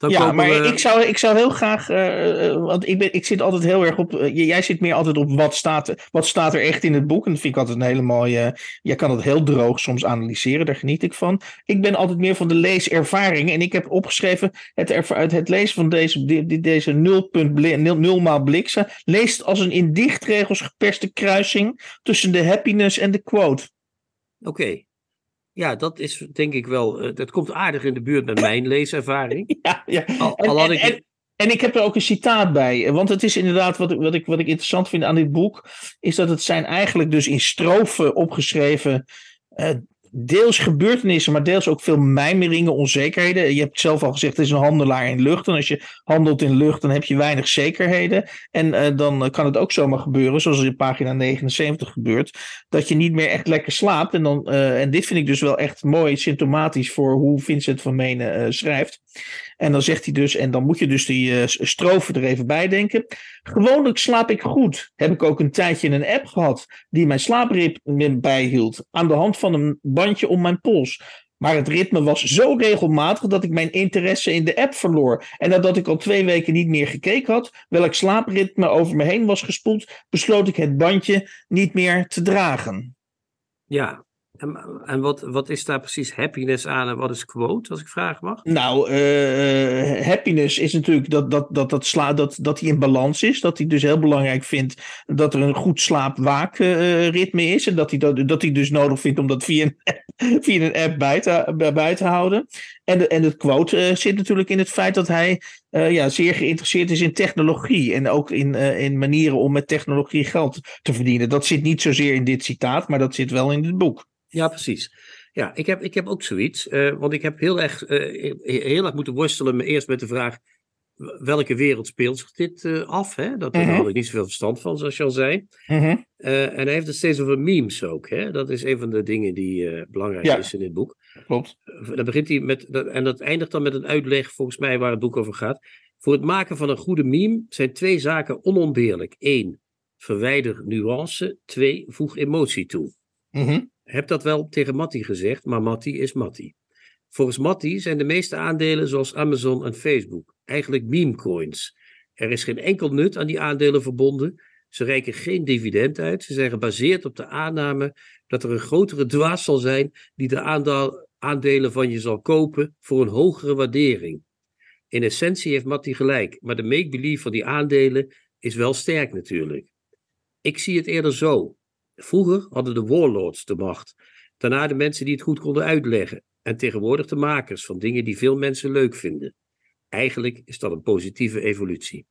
Dan ja, maar we... ik, zou, ik zou heel graag, uh, want ik, ben, ik zit altijd heel erg op, uh, jij zit meer altijd op wat staat, er, wat staat er echt in het boek. En dat vind ik altijd een hele mooie, jij kan het heel droog soms analyseren, daar geniet ik van. Ik ben altijd meer van de leeservaring en ik heb opgeschreven, het, het, het lezen van deze, die, deze nulpunt, nul, nulmaal bliksen, leest als een in dichtregels geperste kruising tussen de happiness en de quote. Oké. Okay. Ja, dat is denk ik wel. Uh, dat komt aardig in de buurt met mijn leeservaring. Ja, ja. Al, al had en, ik. En, en ik heb er ook een citaat bij. Want het is inderdaad wat, wat, ik, wat ik interessant vind aan dit boek. Is dat het zijn eigenlijk dus in strofen opgeschreven. Uh, deels gebeurtenissen, maar deels ook veel mijmeringen, onzekerheden. Je hebt zelf al gezegd, het is een handelaar in lucht. En als je handelt in lucht, dan heb je weinig zekerheden. En uh, dan kan het ook zomaar gebeuren, zoals in pagina 79 gebeurt, dat je niet meer echt lekker slaapt. En, dan, uh, en dit vind ik dus wel echt mooi symptomatisch voor hoe Vincent van Menen uh, schrijft. En dan zegt hij dus, en dan moet je dus die uh, strofen er even bij denken. Gewoonlijk slaap ik goed. Heb ik ook een tijdje een app gehad die mijn slaapritme bijhield. Aan de hand van een bandje om mijn pols. Maar het ritme was zo regelmatig dat ik mijn interesse in de app verloor. En nadat ik al twee weken niet meer gekeken had, welk slaapritme over me heen was gespoeld, besloot ik het bandje niet meer te dragen. Ja, en, en wat, wat is daar precies happiness aan en wat is quote, als ik vragen mag? Nou, uh, happiness is natuurlijk dat, dat, dat, dat, sla, dat, dat hij in balans is. Dat hij dus heel belangrijk vindt dat er een goed slaap-waakritme is. En dat hij, dat, dat hij dus nodig vindt om dat via een app, via een app bij, te, bij te houden. En, de, en het quote uh, zit natuurlijk in het feit dat hij ja, zeer geïnteresseerd is in technologie. En ook in, in manieren om met technologie geld te verdienen. Dat zit niet zozeer in dit citaat, maar dat zit wel in dit boek. Ja, precies. Ja, ik heb, ik heb ook zoiets. Uh, want ik heb heel erg, uh, heel erg moeten worstelen eerst met de vraag... welke wereld speelt zich dit uh, af? Hè? Dat, Daar had ik niet zoveel verstand van, zoals je al zei. Mm-hmm. en hij heeft het steeds over memes ook. Hè? Dat is een van de dingen die belangrijk ja. is in dit boek. Klopt. dan begint hij met, en dat eindigt dan met een uitleg, volgens mij, waar het boek over gaat. Voor het maken van een goede meme zijn twee zaken onontbeerlijk. Eén, verwijder nuance. Twee, voeg emotie toe. Mhm. Heb dat wel tegen Matti gezegd, maar Matti is Matti. Volgens Matti zijn de meeste aandelen zoals Amazon en Facebook eigenlijk meme coins. Er is geen enkel nut aan die aandelen verbonden. Ze reiken geen dividend uit. Ze zijn gebaseerd op de aanname dat er een grotere dwaas zal zijn die de aandelen van je zal kopen voor een hogere waardering. In essentie heeft Matti gelijk, maar de make-believe van die aandelen is wel sterk natuurlijk. Ik zie het eerder zo. Vroeger hadden de warlords de macht, daarna de mensen die het goed konden uitleggen en tegenwoordig de makers van dingen die veel mensen leuk vinden. Eigenlijk is dat een positieve evolutie.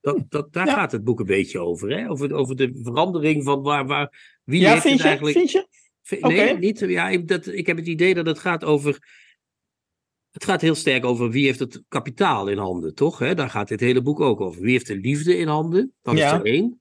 Dat, dat, daar Ja. gaat het boek een beetje over, hè? Over, over de verandering van waar, waar wie Ja, heeft vind het je? eigenlijk. Vind je? Nee, niet. Ja, ik, dat, ik heb het idee dat het gaat over. Het gaat heel sterk over wie heeft het kapitaal in handen, toch? Hè? Daar gaat dit hele boek ook over. Wie heeft de liefde in handen? Dat is er één.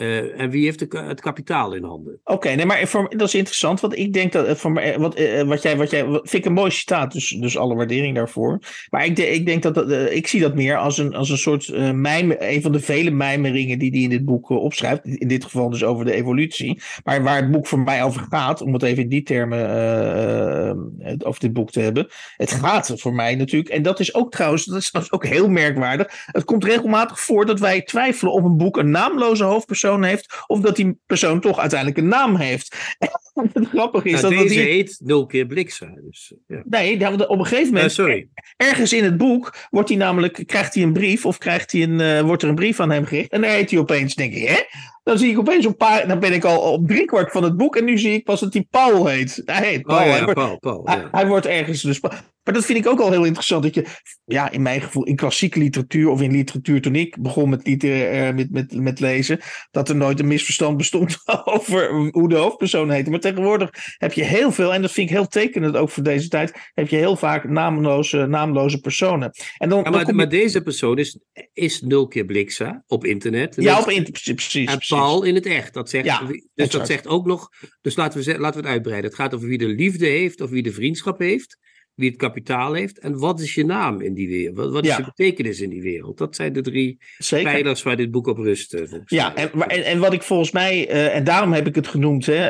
Eh, en wie heeft het kapitaal in handen? Oké, nee, maar dat is interessant, want ik denk dat eh, voor mij, wat, eh, wat jij, wat jij, wat, vind ik een mooi citaat, dus, dus alle waardering daarvoor. Maar ik, ik denk dat, eh, ik zie dat meer als een, als een soort eh mijmer, een van de vele mijmeringen die hij in dit boek eh, opschrijft. In dit geval dus over de evolutie. Maar waar het boek voor mij over gaat, om het even in die termen eh, eh, over dit boek te hebben. Het gaat voor mij natuurlijk, en dat is ook trouwens, dat is, dat is ook heel merkwaardig. Het komt regelmatig voor dat wij twijfelen of een boek een naamloze hoofdpersoon heeft, of dat die persoon toch uiteindelijk een naam heeft. het grappige is Nou, dat, dat deze die. heet nul keer Bliksa. Dus, ja. Nee, op een gegeven Eh, moment, sorry. ergens in het boek, wordt hij namelijk, krijgt hij een brief, of krijgt hij een, eh, wordt er een brief aan hem gericht. En dan heet hij opeens, denk ik, hè? Dan zie ik opeens een paar, dan ben ik al op driekwart van het boek, en nu zie ik pas dat hij Paul heet. Hij heet Paul. Oh ja, hij wordt- Paul, Paul. hij, Ja. hij wordt ergens dus. Maar dat vind ik ook al heel interessant. Dat je, ja, in mijn gevoel, in klassieke literatuur of in literatuur toen ik begon met, literair, eh, met, met, met lezen, dat er nooit een misverstand bestond over hoe de hoofdpersoon heette. Maar tegenwoordig heb je heel veel, en dat vind ik heel tekenend ook voor deze tijd, heb je heel vaak naamloze, naamloze personen. En dan, Ja, dan maar, je- deze persoon is, is nul keer Bliksa op internet. Ja, op in, precies. Paul in het echt. Dat zegt, Ja, dus dat zegt ook nog. Dus laten we, laten we het uitbreiden. Het gaat over wie de liefde heeft of wie de vriendschap heeft. Wie het kapitaal heeft. En wat is je naam in die wereld? Wat, wat is Ja. je betekenis in die wereld? Dat zijn de drie Zeker. pijlers waar dit boek op rust. eh, Ja, en, en, en wat ik volgens mij, eh, en daarom heb ik het genoemd, hè,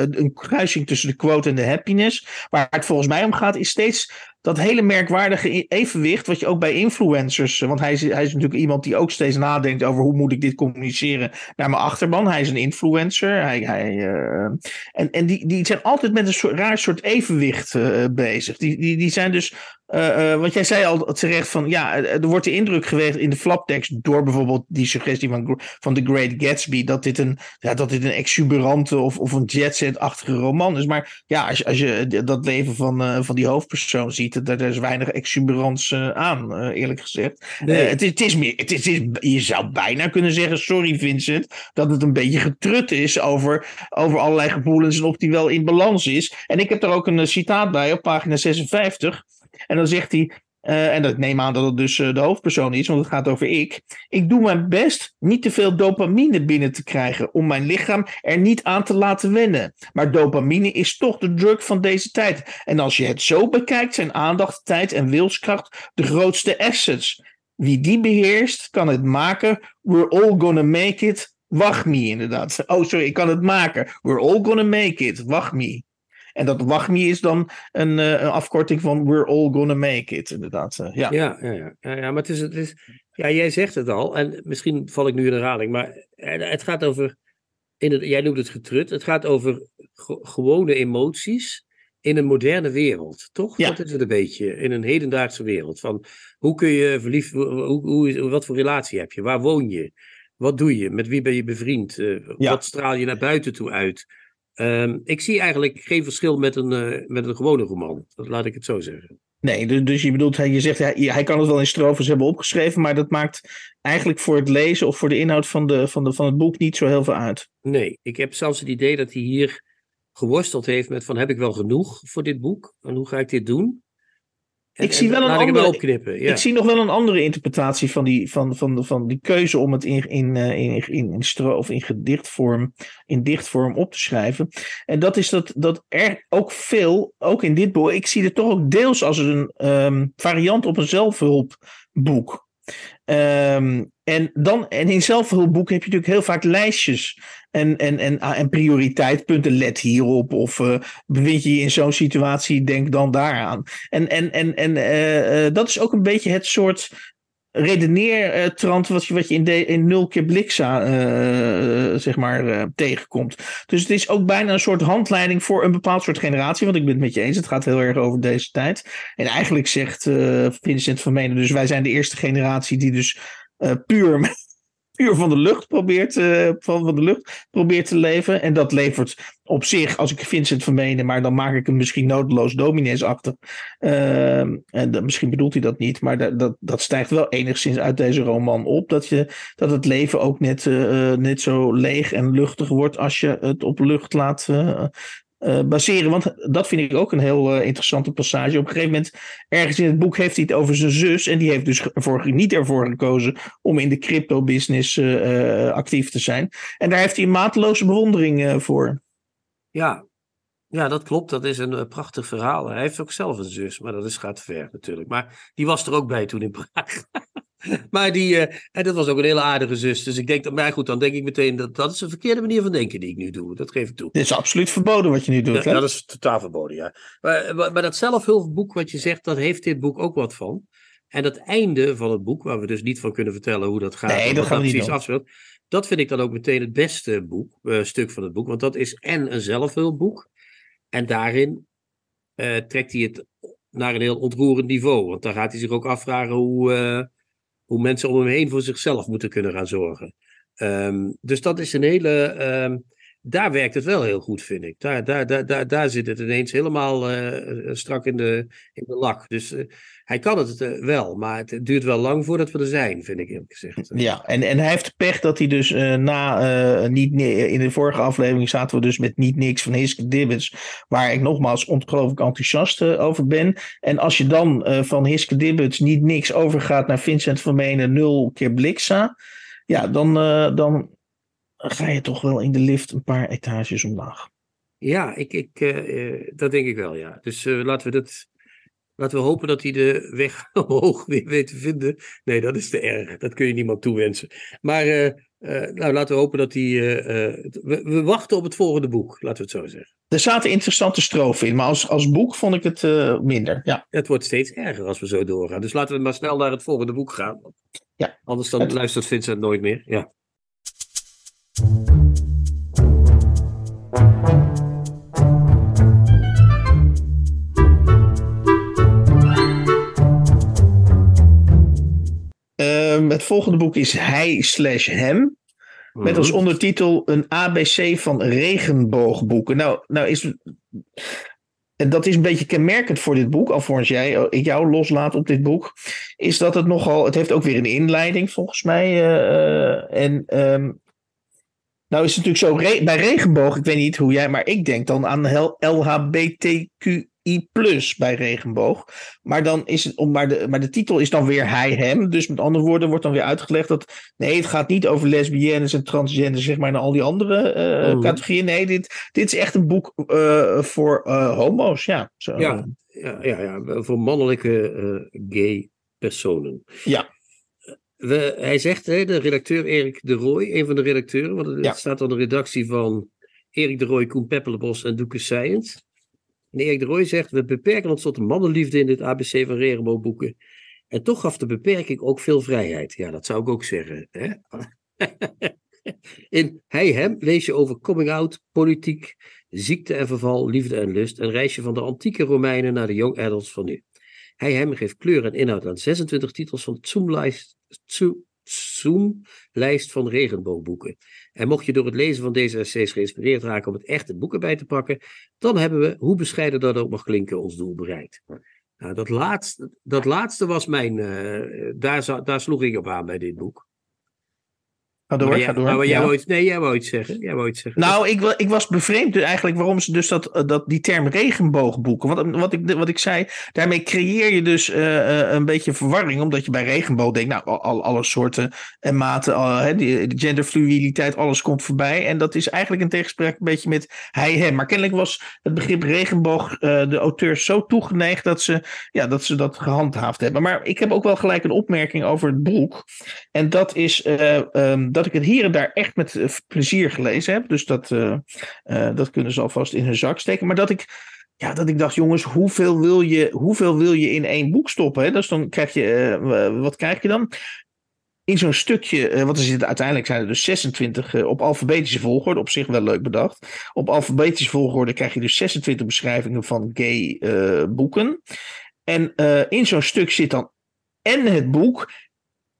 eh, een kruising tussen de quote en de happiness. Waar het volgens mij om gaat, is steeds dat hele merkwaardige evenwicht, wat je ook bij influencers, eh, want hij is, hij is natuurlijk iemand die ook steeds nadenkt over hoe moet ik dit communiceren naar mijn achterban. Hij is een influencer. Hij, hij, eh, en en die, die zijn altijd met een soort, raar soort evenwicht eh, bezig. Die, die, die zijn dus eh, want jij zei al terecht van ja, eh, er wordt de indruk geweest in de flaptekst door bijvoorbeeld die suggestie van, van The Great Gatsby dat dit een, ja, dat dit een exuberante of, of een jetset-achtige roman is. Maar ja, als je, als je dat leven van, van die hoofdpersoon ziet, daar, is weinig exuberance eh, aan, eerlijk gezegd. Nee. Het, is, het is meer, het is, het is- je zou bijna kunnen zeggen, sorry Vincent, dat het een beetje getrut is over, over allerlei gevoelens en of die wel in balans is. En ik heb er ook een citaat bij op pagina 56. En dan zegt hij, eh, en dat neem aan dat het dus eh, de hoofdpersoon is, want het gaat over ik. Ik doe mijn best niet te veel dopamine binnen te krijgen om mijn lichaam er niet aan te laten wennen. Maar dopamine is toch de drug van deze tijd. En als je het zo bekijkt, zijn aandacht, tijd en wilskracht de grootste assets. Wie die beheerst, kan het maken. We're all gonna make it. Wacht me, inderdaad. Oh, sorry, ik kan het maken. We're all gonna make it. Wacht me. En dat me is dan een, eh, een afkorting van We're all gonna make it, inderdaad. eh, ja. Ja, ja, ja. ja, maar het is, het is, ja, jij zegt het al, en misschien val ik nu in herhaling, maar eh, het gaat over, in het, jij noemt het getrut, het gaat over ge- gewone emoties in een moderne wereld, toch? Ja. Dat is het een beetje, in een hedendaagse wereld. Van hoe kun je verliefd, hoe, hoe, wat voor relatie heb je, waar woon je, wat doe je, met wie ben je bevriend, Ja. wat straal je naar buiten toe uit? Ehm, ik zie eigenlijk geen verschil met een, eh, met een gewone roman, dat laat ik het zo zeggen. Nee, du- dus je bedoelt, hij- je zegt hij, hij kan het wel in strofes hebben opgeschreven, maar dat maakt eigenlijk voor het lezen of voor de inhoud van, de, van, de, van het boek niet zo heel veel uit. Nee, ik heb zelfs het idee dat hij hier geworsteld heeft met van heb ik wel genoeg voor dit boek? En hoe ga ik dit doen? En, Ik zie wel een andere- opknippen. Ja. Ik zie nog wel een andere interpretatie van die, van, van, van die keuze om het in, in, eh, in, in, in, stro of in gedichtvorm, in dichtvorm op te schrijven. En dat is dat, dat er ook veel, ook in dit boek, ik zie het toch ook deels als een ehm, variant op een zelfhulpboek. Ehm, en, dan, en in zelfhulpboeken heb je natuurlijk heel vaak lijstjes en, en, en, ah, en prioriteitpunten. Let hierop. Of uh, bevind je je in zo'n situatie, denk dan daaraan. En, en, en, en uh, dat is ook een beetje het soort redeneertrand wat je, wat je in, in nul keer bliksa uh, zeg maar, uh, tegenkomt. Dus het is ook bijna een soort handleiding voor een bepaald soort generatie. Want ik ben het met je eens, het gaat heel erg over deze tijd. En eigenlijk zegt Vincent van Menen, dus wij zijn de eerste generatie die dus puur puur van de lucht probeert, uh, van, van de lucht probeert te leven. En dat levert op zich, als ik Vincent vermenen, maar dan maak ik hem misschien noodloos dominees achter. Uh, en dat, misschien bedoelt hij dat niet, maar dat, dat, dat stijgt wel enigszins uit deze roman op. Dat, je, dat het leven ook net, uh, net zo leeg en luchtig wordt als je het op lucht laat, baseren. Want dat vind ik ook een heel uh, interessante passage. Op een gegeven moment, ergens in het boek heeft hij het over zijn zus. En die heeft dus ervoor, niet ervoor gekozen om in de crypto-business uh, actief te zijn. En daar heeft hij een mateloze bewondering voor. Ja. ja, dat klopt. Dat is een prachtig verhaal. Hij heeft ook zelf een zus, maar dat is, gaat ver natuurlijk. Maar die was er ook bij toen in Praag. maar die, en dat was ook een hele aardige zus. Dus ik denk dat, maar goed, dan denk ik meteen dat dat is een verkeerde manier van denken die ik nu doe. Dat geef ik toe. Dit is absoluut verboden wat je nu doet. Ja, dat is totaal verboden, ja. Maar, maar, maar dat zelfhulpboek wat je zegt, dat heeft dit boek ook wat van. En dat einde van het boek, waar we dus niet van kunnen vertellen hoe dat gaat. Nee, dat precies afspeelt. Dat vind ik dan ook meteen het beste boek, uh, stuk van het boek. Want dat is en een zelfhulpboek. En daarin uh, trekt hij het naar een heel ontroerend niveau. Want dan gaat hij zich ook afvragen hoe, uh, hoe mensen om hem heen voor zichzelf moeten kunnen gaan zorgen. Um, dus dat is een hele. Um, daar werkt het wel heel goed, vind ik. Daar, daar, daar, daar, daar zit het ineens helemaal uh, strak in de, in de lak. Dus uh, hij kan het uh, wel, maar het duurt wel lang voordat we er zijn, vind ik eerlijk gezegd. Ja, en, en hij heeft pech dat hij dus na. niet, in de vorige aflevering zaten we dus met niet niks van Hiske Dibbets. Waar ik nogmaals ongelooflijk enthousiast over ben. En als je dan van Hiske Dibbets niet niks overgaat naar Vincent Vermenen nul keer Bliksa. Ja, dan, dan ga je toch wel in de lift een paar etages omlaag. Ja, ik, ik, uh, dat denk ik wel, ja. Dus uh, laten we dat. Laten we hopen dat hij de weg omhoog weer weet te vinden. Nee, dat is te erg. Dat kun je niemand toewensen. Maar uh, nou, laten we hopen dat hij. We, we, wachten op het volgende boek, laten we het zo zeggen. Er zaten interessante strofen in, maar als, als boek vond ik het minder. Ja. Het wordt steeds erger als we zo doorgaan. Dus laten we maar snel naar het volgende boek gaan. Ja. Anders dan het... luistert Vincent nooit meer. Ja. Het volgende boek is Hij slash Hem. Met als ondertitel een ABC van regenboogboeken. Nou, nou is. Dat is een beetje kenmerkend voor dit boek, alvorens jij ik jou loslaat op dit boek. Is dat het nogal. Het heeft ook weer een inleiding, volgens mij. Uh, en um, nou is het natuurlijk zo, re bij regenboog, ik weet niet hoe jij, maar ik denk dan aan LHBTQI bij regenboog. Maar, dan is het, maar, de, maar de titel is dan weer hij, hem. Dus met andere woorden wordt dan weer uitgelegd dat, nee, het gaat niet over lesbiennes en transgenders, zeg maar, en al die andere uh, oh. categorieën. Nee, dit, dit is echt een boek uh, voor uh, homo's, ja. Zo. Ja, ja, ja, ja, voor mannelijke gay personen. Ja. We, hij zegt, hè, de redacteur Erik de Rooij, een van de redacteuren, want het ja. staat aan de redactie van Erik de Rooij, Koen Peppelenbos en Doeke Science. En Erik de Rooij zegt, we beperken ons tot de mannenliefde in dit ABC van regenboogboeken. En toch gaf de beperking ook veel vrijheid. Ja, dat zou ik ook zeggen. Hè? in Hij Hem lees je over coming out, politiek, ziekte en verval, liefde en lust. Een reisje van de antieke Romeinen naar de young adults van nu. Hij Hem geeft kleur en inhoud aan 26 titels van Zoomlijst Zoom-lijst van regenboogboeken. En mocht je door het lezen van deze essays geïnspireerd raken om het echte boeken bij te pakken, dan hebben we, hoe bescheiden dat ook mag klinken, ons doel bereikt. Nou, dat, laatste, dat laatste was mijn, uh, daar, daar sloeg ik op aan bij dit boek. Ga door, maar ga door. maar jij Ja. wou iets, nee, jij wou iets zeggen. Jij wou iets zeggen. Nou, ik, ik was bevreemd dus eigenlijk waarom ze dus dat, eh, dat, die term regenboogboeken. Want wat ik, wat ik zei, daarmee creëer je dus eh, eh, een beetje verwarring. Omdat je bij regenboog denkt, nou, al, al- alle soorten en maten, al, hè, die, de genderfluiditeit, alles komt voorbij. En dat is eigenlijk in tegenspraak een beetje met hij, hem. Maar kennelijk was het begrip regenboog de auteurs zo toegeneigd dat ze, ja, dat ze dat gehandhaafd hebben. Maar ik heb ook wel gelijk een opmerking over het boek. En dat is eh, ehm, dat ik het hier en daar echt met eh, plezier gelezen heb. Dus dat, eh, eh, dat kunnen ze alvast in hun zak steken. Maar dat ik, ja, dat ik dacht, jongens, hoeveel wil je, hoeveel wil je in één boek stoppen? Hè? Dus dan krijg je, wat krijg je dan? In zo'n stukje, want er zitten uiteindelijk zijn er dus 26 eh, op alfabetische volgorde, op zich wel leuk bedacht. Op alfabetische volgorde krijg je dus 26 beschrijvingen van gay boeken. En in zo'n stuk zit dan en het boek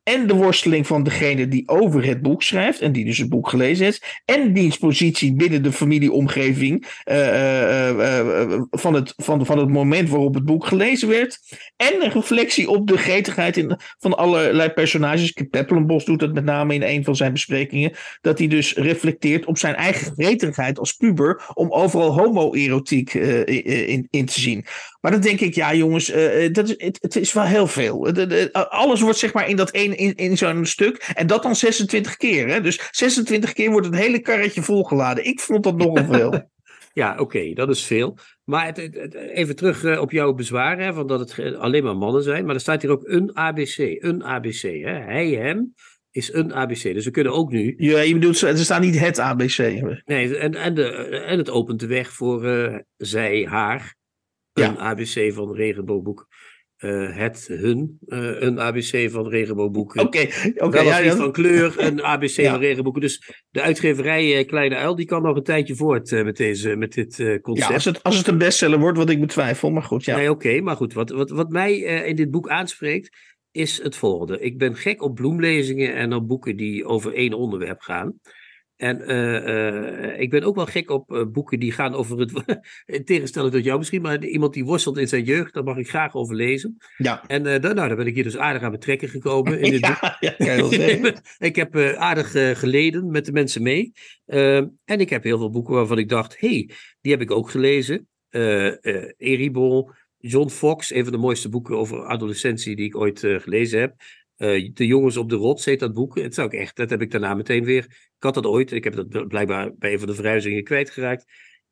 en de worsteling van degene die over het boek schrijft en die dus het boek gelezen heeft, en diens positie binnen de familieomgeving eh, eh, eh, van, het, van, van het moment waarop het boek gelezen werd, en een reflectie op de gretigheid in, van allerlei personages. Peppelenbos doet dat met name in een van zijn besprekingen, dat hij dus reflecteert op zijn eigen gretigheid als puber om overal homoerotiek in, in te zien. Maar dan denk ik, ja jongens, eh, dat is, het, het is wel heel veel. De- de- alles wordt zeg maar in dat één in, in zo'n stuk. En dat dan 26 keer. Hè? Dus 26 keer wordt het hele karretje volgeladen. Ik vond dat nogal veel. Ja, oké, dat is veel. Maar het, het- het- even terug eh, op jouw bezwaar, hè, van dat het alleen maar mannen zijn. Maar er staat hier ook een ABC. Een ABC. Hè. Hij, hem is een ABC. Dus we kunnen ook nu. ja, je bedoelt, er staat niet het ABC. Nee, en, en, de, en het opent de weg voor eh, zij, haar. Een Ja. ABC van regenboogboek. Eh, het, hun. eh, een ABC van regenboogboeken. Oké, oké. Wel of ja, van kleur, een ABC Ja. van regenboeken. Dus de uitgeverij eh, Kleine Uil, die kan nog een tijdje voort met, deze, met dit concept. Ja, als het, als het een bestseller wordt, wat ik betwijfel. Maar goed, ja. Nee, oké, maar goed. Wat, wat, wat mij in dit boek aanspreekt, is het volgende. Ik ben gek op bloemlezingen en op boeken die over één onderwerp gaan. En eh, eh, ik ben ook wel gek op eh, boeken die gaan over het. in tegenstelling tot jou misschien, maar iemand die worstelt in zijn jeugd, daar mag ik graag over lezen. Ja, En daar, nou, daar ben ik hier dus aardig aan betrekken gekomen in dit boek. ja, ja ik heb aardig geleden met de mensen mee. Eh, en ik heb heel veel boeken waarvan ik dacht: hé, hey, die heb ik ook gelezen. Eribon, John Fox, een van de mooiste boeken over adolescentie die ik ooit gelezen heb. Eh, de Jongens op de Rots heet dat boek. Het zou ik echt, dat heb ik daarna meteen weer. Ik had dat ooit, ik heb dat blijkbaar bij een van de verhuizingen kwijtgeraakt.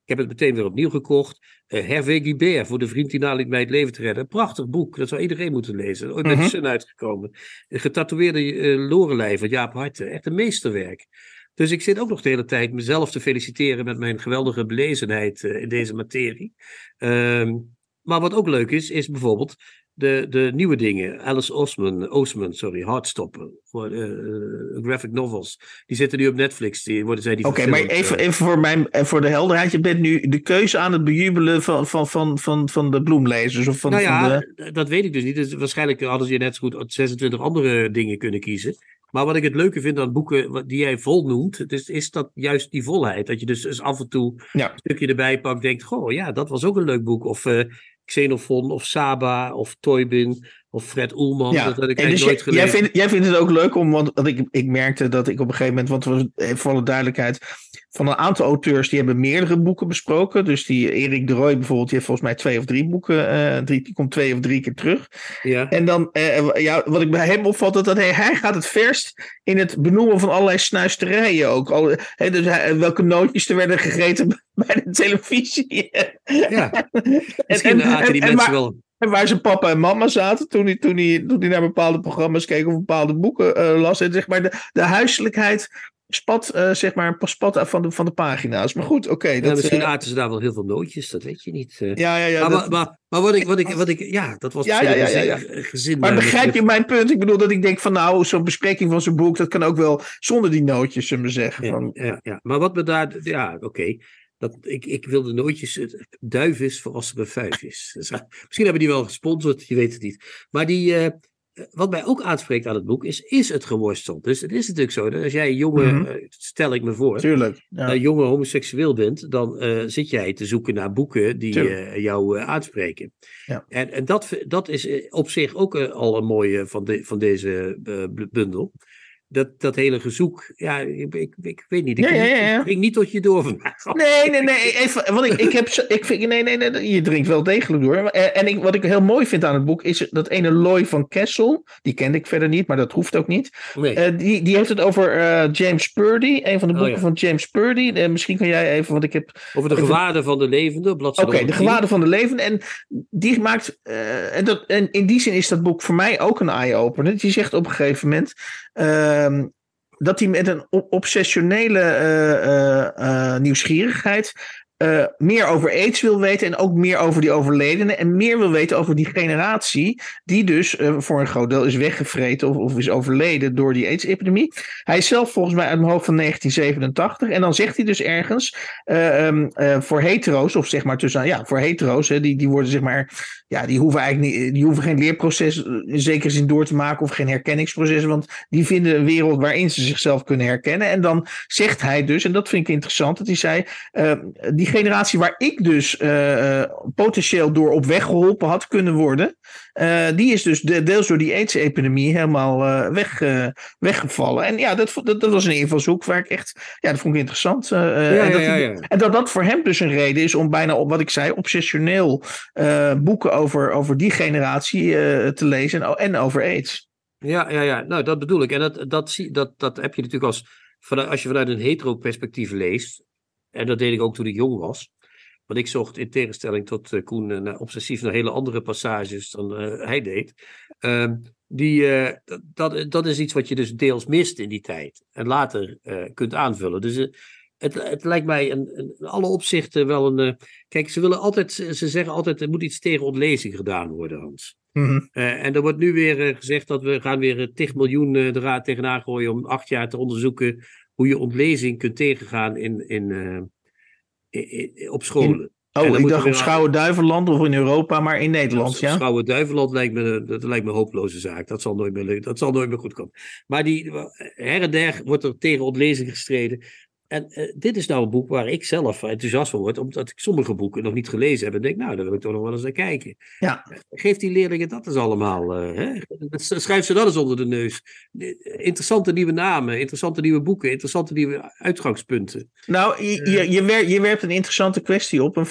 Ik heb het meteen weer opnieuw gekocht. Eh Hervé Guibert, voor de vriend die naliet mij het leven te redden. Prachtig boek, dat zou iedereen moeten lezen. Ooit bij Mhm. de Sun uitgekomen. Een getatoeëerde eh, Lorelei van Jaap Harten. Echt een meesterwerk. Dus ik zit ook nog de hele tijd mezelf te feliciteren met mijn geweldige belezenheid in deze materie. Ehm, maar wat ook leuk is, is bijvoorbeeld de, de nieuwe dingen. Alice Osman, Osman sorry, Heartstopper. Voor, eh, eh, graphic novels. Die zitten nu op Netflix. Die worden zij die Oké, maar even, eh. even voor, mijn, en voor de helderheid. Je bent nu de keuze aan het bejubelen van, van, van, van, van de bloemlezers. Of van, nou ja, van de... d- dat weet ik dus niet. Dus waarschijnlijk hadden ze je net zo goed 26 andere dingen kunnen kiezen. Maar wat ik het leuke vind aan boeken die jij vol noemt, het is, is dat juist die volheid. Dat je dus, dus af en toe Ja. een stukje erbij pakt, denkt, goh, ja, dat was ook een leuk boek. Of Xenophon, of Saba, of Toybin, of Fred Oelman. Ja, Dat had ik en dus nooit jij, gelezen. jij, vindt, jij vindt het ook leuk om, want want ik, ik merkte dat ik op een gegeven moment, want we, eh, voor alle duidelijkheid, van een aantal auteurs die hebben meerdere boeken besproken. Dus die Erik de Roy bijvoorbeeld, die heeft volgens mij twee of drie boeken, eh, drie, die komt twee of drie keer terug. Ja. En dan, eh, ja, wat ik bij hem opvalt, dat, dat hij, hij gaat het verst in het benoemen van allerlei snuisterijen ook. Al, dus hij- welke nootjes er werden gegeten bij de televisie. ja. Misschien en- die en- en mensen wel. En waar zijn papa en mama zaten toen hij, toen hij, toen hij naar bepaalde programma's keek of bepaalde boeken eh, las. En zeg maar de, de huiselijkheid spat, eh, zeg maar, spat van de, van de pagina's. Maar goed, oké. Ja, dat, misschien eh, aten ze daar wel heel veel nootjes, dat weet je niet. ja, ja, ja. maar, dat- maar, maar, maar wat ik, wat ik, wat ik, ja, dat was Ja, ja, ja, ja, ja. gezin. maar begrijp je mijn punt? Ik bedoel dat ik denk van nou, zo'n bespreking van zo'n boek, dat kan ook wel zonder die nootjes, zullen we zeggen. Ja, Van, ja, ja. Maar wat me daar, ja, oké. Dat, ik, ik wilde nooitjes, het duif is voor als er een vijf is. Dus, misschien hebben die wel gesponsord, je weet het niet. Maar die, eh, wat mij ook aanspreekt aan het boek is, is het geworsteld. Dus het is natuurlijk zo, dat als jij een jonge, Mhm. eh, stel ik me voor, Tuurlijk. Ja. een jonge homoseksueel bent, dan eh, zit jij te zoeken naar boeken die jou aanspreken. Ja. En, en dat, dat is op zich ook al een mooie van, de, van deze bundel. Dat, dat hele gezoek, ja, ik, ik, ik weet niet. Ik, Ja, ja, ja, ja. ik drink niet tot je door vandaag. Nee, nee, nee. Even, want ik, ik heb. Ik vind, nee, nee, nee. Je drinkt wel degelijk door. En, en ik, wat ik heel mooi vind aan het boek is dat ene Loy van Kessel. Die kende ik verder niet, maar dat hoeft ook niet. Nee. Eh, die, die heeft het over eh, James Purdy. Een van de Oh, boeken van James Purdy. Eh, misschien kan jij even, want ik heb. Over de even- gewaarden van de levende, Oké, de 110. gewaarden van de leven. En die maakt. eh, en, dat, en in die zin is dat boek voor mij ook een eye-opener. Die zegt op een gegeven moment. Ehm, dat hij met een obsessionele eh, eh, eh, nieuwsgierigheid. meer over AIDS wil weten en ook meer over die overledenen. En meer wil weten over die generatie. Die dus voor een groot deel is weggevreten of, of is overleden door die AIDS-epidemie. Hij is zelf volgens mij uit mijn hoofd van 1987. En dan zegt hij dus ergens. eh, ehm, eh, voor hetero's, of zeg maar tussen. Ja, voor hetero's. Hè, die, die worden zeg maar. Ja, die hoeven eigenlijk niet. Die hoeven geen leerproces eh, in zekere zin door te maken. Of geen herkenningsproces. Want die vinden een wereld waarin ze zichzelf kunnen herkennen. En dan zegt hij dus. En dat vind ik interessant. Dat hij zei. eh, die generatie waar ik dus eh, eh, potentieel door op weg geholpen had kunnen worden. Eh, die is dus de, deels door die AIDS-epidemie helemaal eh, weg, eh, weggevallen. En ja, dat, dat, dat was een invalshoek waar ik echt. Ja, dat vond ik interessant. Ja, en, dat ja, ja, en dat dat voor hem dus een reden is om bijna op wat ik zei, obsessioneel boeken over, over die generatie te lezen en, en over AIDS. Ja, ja, ja, nou dat bedoel ik. En dat, dat, zie, dat, dat heb je natuurlijk als, vanuit, als je vanuit een hetero perspectief leest. En dat deed ik ook toen ik jong was. Want ik zocht in tegenstelling tot eh, Koen eh, naar, obsessief naar hele andere passages dan eh, hij deed. Ehm, die, dat- dat, is iets wat je dus deels mist in die tijd. En later kunt aanvullen. Dus het, het lijkt mij in, in alle opzichten wel een. kijk, ze willen altijd, ze ze zeggen altijd, er moet iets tegen ontlezing gedaan worden, Hans. Mhm. En er wordt nu weer gezegd dat we gaan weer eh, 10 miljoen de raad tegenaan gooien om acht jaar te onderzoeken hoe je ontlezing kunt tegengaan in, in, op scholen. En Oh, ik dacht op Schouwen-Duiveland of in Europa, maar in Nederland, ja. Schouwen Duiveland lijkt me, dat lijkt me een hopeloze zaak. Dat zal nooit meer, dat zal nooit meer goed komen. Maar die, her en der wordt er tegen ontlezing gestreden. En eh, dit is nou een boek waar ik zelf enthousiast van word, omdat ik sommige boeken nog niet gelezen heb. En denk, nou, daar wil ik toch nog wel eens naar kijken. Ja. Geef die leerlingen dat eens allemaal. eh, hè? Schrijf ze dat eens onder de neus. Interessante nieuwe namen, interessante nieuwe boeken, interessante nieuwe uitgangspunten. Nou, je, je, je, wer- je werpt een interessante kwestie op. En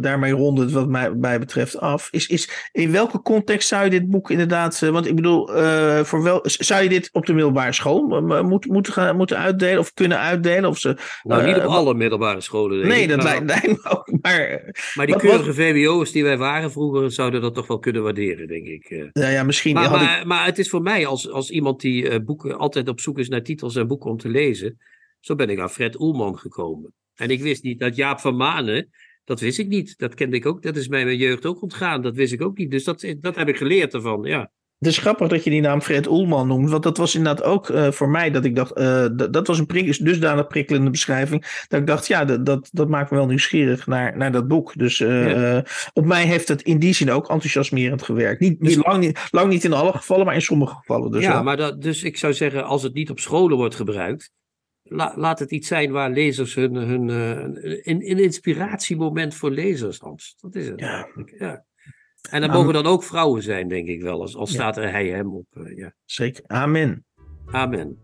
daarmee rond het wat mij, mij betreft af. Is, is in welke context zou je dit boek inderdaad. eh, Want ik bedoel, eh, voor wel, zou je dit op de middelbare school eh, moeten, moeten, gaan, moeten uitdelen of kunnen uitdelen? Of ze, Nou, niet op Eh, alle middelbare scholen. denk nee, ik, dat maar- lijkt, me ook. Maar Maar die keurige VWO'ers die wij waren vroeger, zouden dat toch wel kunnen waarderen, denk ik. eh. nou ja, misschien Maar, had ik. maar, maar het is voor mij, als, als iemand die eh, boeken altijd op zoek is naar titels en boeken om te lezen, zo ben ik aan Fred Oelman gekomen. En ik wist niet dat Jaap van Manen, dat wist ik niet. Dat kende ik ook, dat is mij mijn jeugd ook ontgaan. Dat wist ik ook niet. Dus dat, dat heb ik geleerd ervan, ja. Het is grappig dat je die naam Fred Oelman noemt. Want dat was inderdaad ook eh, voor mij dat ik dacht. eh, dat, was een prik, dusdanig prikkelende beschrijving. Dat ik dacht, ja, dat, dat, dat maakt me wel nieuwsgierig naar, naar dat boek. Dus eh, Ja. op mij heeft het in die zin ook enthousiasmerend gewerkt. Niet, niet, Dus- lang, niet lang niet in alle gevallen, maar in sommige gevallen. Dus ja, wel. maar dat, dus ik zou zeggen, als het niet op scholen wordt gebruikt, la- laat het iets zijn waar lezers hun, hun een, een inspiratiemoment voor lezers, Hans. Dat is het Ja. ja. En dat mogen dan ook vrouwen zijn, denk ik wel, als, als Ja. staat er hij hem op. eh, ja. Zeker. Amen. Amen.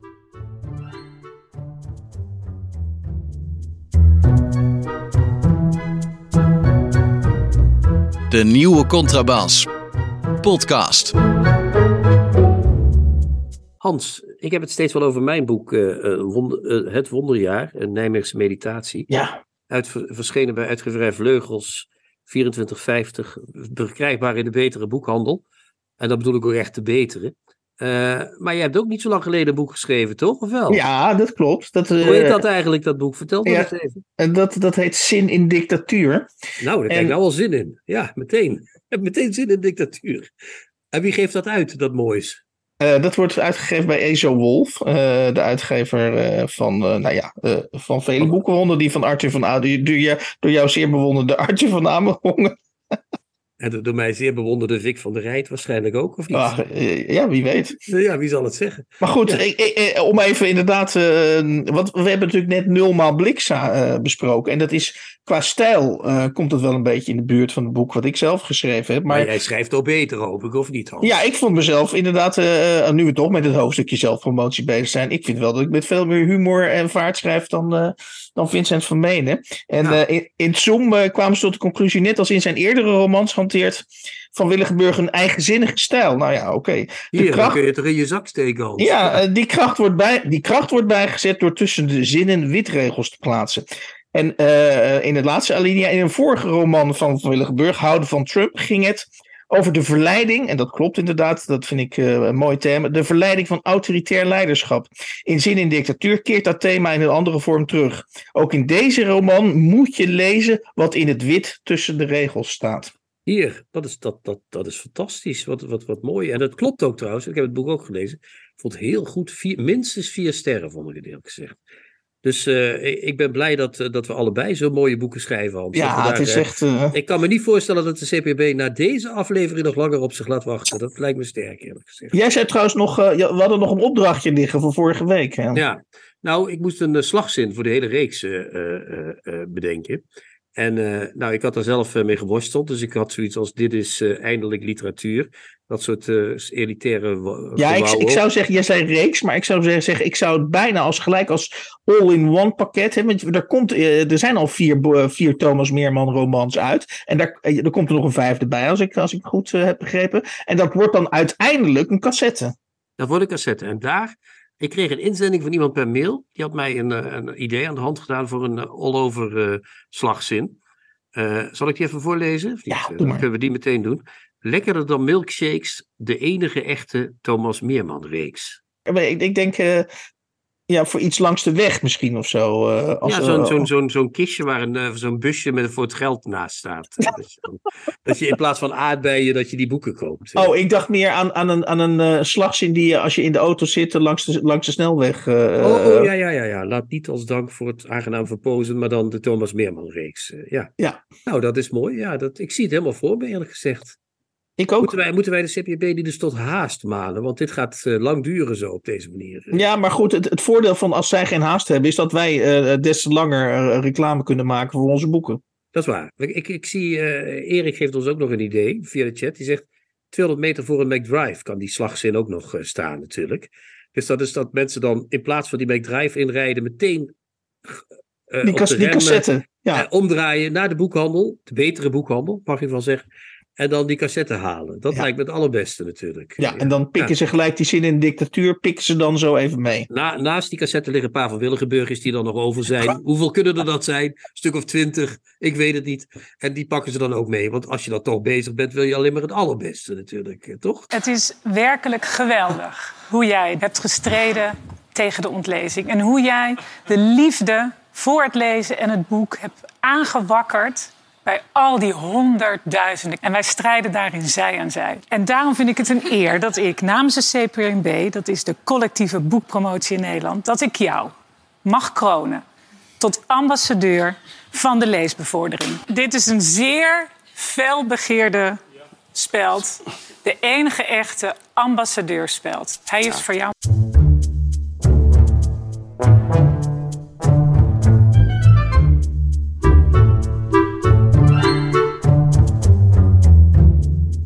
De nieuwe Contrabas. Podcast. Hans, ik heb het steeds wel over mijn boek eh, Wonder- eh, Het Wonderjaar, een Nijmeegse meditatie. Ja, Uit, verschenen bij uitgeverij Vleugels, 2450, verkrijgbaar in de betere boekhandel. En dat bedoel ik ook echt de betere. Eh, maar je hebt ook niet zo lang geleden een boek geschreven, toch? Of wel? ja dat klopt. Dat, eh, Hoe heet dat eigenlijk, dat boek? Vertel me ja. eens even. en dat, dat heet Zin in Dictatuur. Nou, daar En- ik nou wel zin in. Ja, meteen. Ik heb meteen zin in dictatuur. En wie geeft dat uit, dat moois? Eh, dat wordt uitgegeven bij Ezo Wolf, eh, de uitgever eh, van, nou ja, van vele boeken, die van Arthur van Amerongen, door, jou- door jou zeer bewonderde Arthur van Amerongen. En de door mij zeer bewonderde Vic van der Rijt waarschijnlijk ook, of niet? Ah, eh, ja, wie weet. Ja, wie zal het zeggen? Maar goed, Ja. ik- ik- ik- om even inderdaad. eh, want we hebben natuurlijk net nulmaal Bliksa eh, besproken. En dat is qua stijl. eh, komt het wel een beetje in de buurt van het boek wat ik zelf geschreven heb. Maar Maar jij schrijft ook beter, hoop ik, of niet? Hans? ja, ik vond mezelf inderdaad. eh, nu we toch met het hoofdstukje zelfpromotie bezig zijn. Ik vind wel dat ik met veel meer humor en vaart schrijf dan, eh, dan Vincent van Menen. En Ja. eh, in, in Zoom eh, kwamen ze tot de conclusie, net als in zijn eerdere romans hanteert Van Willigenburg een eigenzinnige stijl. Nou ja, oké. Hier, kracht- kun je het er in je zak steken, Hans. Ja, eh, die kracht, wordt bij, die kracht wordt bijgezet door tussen de zinnen witregels te plaatsen. En in het laatste alinea, in een vorige roman van Van Willigenburg, Houden van Trump, ging het over de verleiding, en dat klopt inderdaad, dat vind ik eh, een mooi thema, de verleiding van autoritair leiderschap. In Zin in Dictatuur keert dat thema in een andere vorm terug. Ook in deze roman moet je lezen wat in het wit tussen de regels staat. Hier, dat is, dat, dat, dat is fantastisch. Wat, wat, wat mooi. En dat klopt ook trouwens. Ik heb het boek ook gelezen. Ik vond het heel goed. Vier, minstens vier sterren, vond ik het gezegd. Dus eh, ik, ben blij dat, eh, dat we allebei zo mooie boeken schrijven, Hans. Ja, daar, het is eh, echt... Ik kan me niet voorstellen dat de CPB na deze aflevering nog langer op zich laat wachten. Dat lijkt me sterk, eerlijk gezegd. Jij zei trouwens nog, we hadden nog een opdrachtje liggen voor vorige week. Hè? Ja, nou, ik moest een slagzin voor de hele reeks bedenken. En eh, nou, ik had daar zelf eh, mee geworsteld. Dus ik had zoiets als: dit is eh, eindelijk literatuur. Dat soort eh, elitaire. Ja, ik, ik zou zeggen, jij zei reeks, maar ik zou zeggen- ik zou het bijna als gelijk als all-in-one pakket hebben. Want er, komt, er zijn al vier, vier Thomas Meerman romans uit. En daar, er komt er nog een vijfde bij, als ik, als ik goed heb begrepen. En dat wordt dan uiteindelijk een cassette. Dat wordt een cassette. En daar, ik kreeg een inzending van iemand per mail. Die had mij een, eh, een idee aan de hand gedaan voor een eh, all-over eh, slagzin. Zal ik die even voorlezen? Ja, Dan kunnen we die meteen doen. Lekkerder dan milkshakes, de enige echte Thomas Meerman reeks. Maar Ik, denk, ja, voor iets langs de weg misschien of zo. eh, als, ja, zo'n zo'n zo'n zo'n kistje waar een, eh, zo'n busje met voor het geld naast staat. Dat, je, in plaats van aardbeien, dat je die boeken koopt. Oh, ik dacht meer aan, aan een, aan een eh, slagzin die je als je in de auto zit langs de, langs de snelweg. Oh, oh, ja, ja, ja, ja. Laat niet als dank voor het aangenaam verpozen, maar dan de Thomas Meerman reeks. ja. Ja. Nou, dat is mooi. Ja, dat, ik zie het helemaal voor me, eerlijk gezegd. Ik ook. Moeten wij, moeten wij de CPB die dus tot haast manen? Want dit gaat eh, lang duren zo op deze manier. Ja, maar goed, het, het voordeel van als zij geen haast hebben, is dat wij eh, des te langer eh, reclame kunnen maken voor onze boeken. Dat is waar. Ik, ik, ik zie, eh, Erik geeft ons ook nog een idee via de chat. Die zegt, 200 meter voor een McDrive kan die slagzin ook nog staan natuurlijk. Dus dat is dat mensen dan in plaats van die McDrive inrijden meteen eh, Die, op kas, de die remmen, cassette. Ja, eh, omdraaien naar de boekhandel. De betere boekhandel, mag je wel zeggen. En dan die cassette halen. Dat Ja. lijkt me het allerbeste natuurlijk. ja, en dan pikken ze gelijk die zin in de dictatuur, pikken ze dan zo even mee. Na, naast die cassette liggen een paar van Willigenburgers die dan nog over zijn. Hoeveel kunnen er dat zijn? Een stuk of twintig, ik weet het niet. En die pakken ze dan ook mee. Want als je dan toch bezig bent, wil je alleen maar het allerbeste natuurlijk, eh, toch? Het is werkelijk geweldig hoe jij hebt gestreden tegen de ontlezing. En hoe jij de liefde voor het lezen en het boek hebt aangewakkerd bij al die honderdduizenden. En wij strijden daarin zij aan zij. En daarom vind ik het een eer dat ik namens de CPNB, dat is de collectieve boekpromotie in Nederland, dat ik jou mag kronen tot ambassadeur van de leesbevordering. Dit is een zeer felbegeerde speld. De enige echte ambassadeurspeld. Hij is voor jou.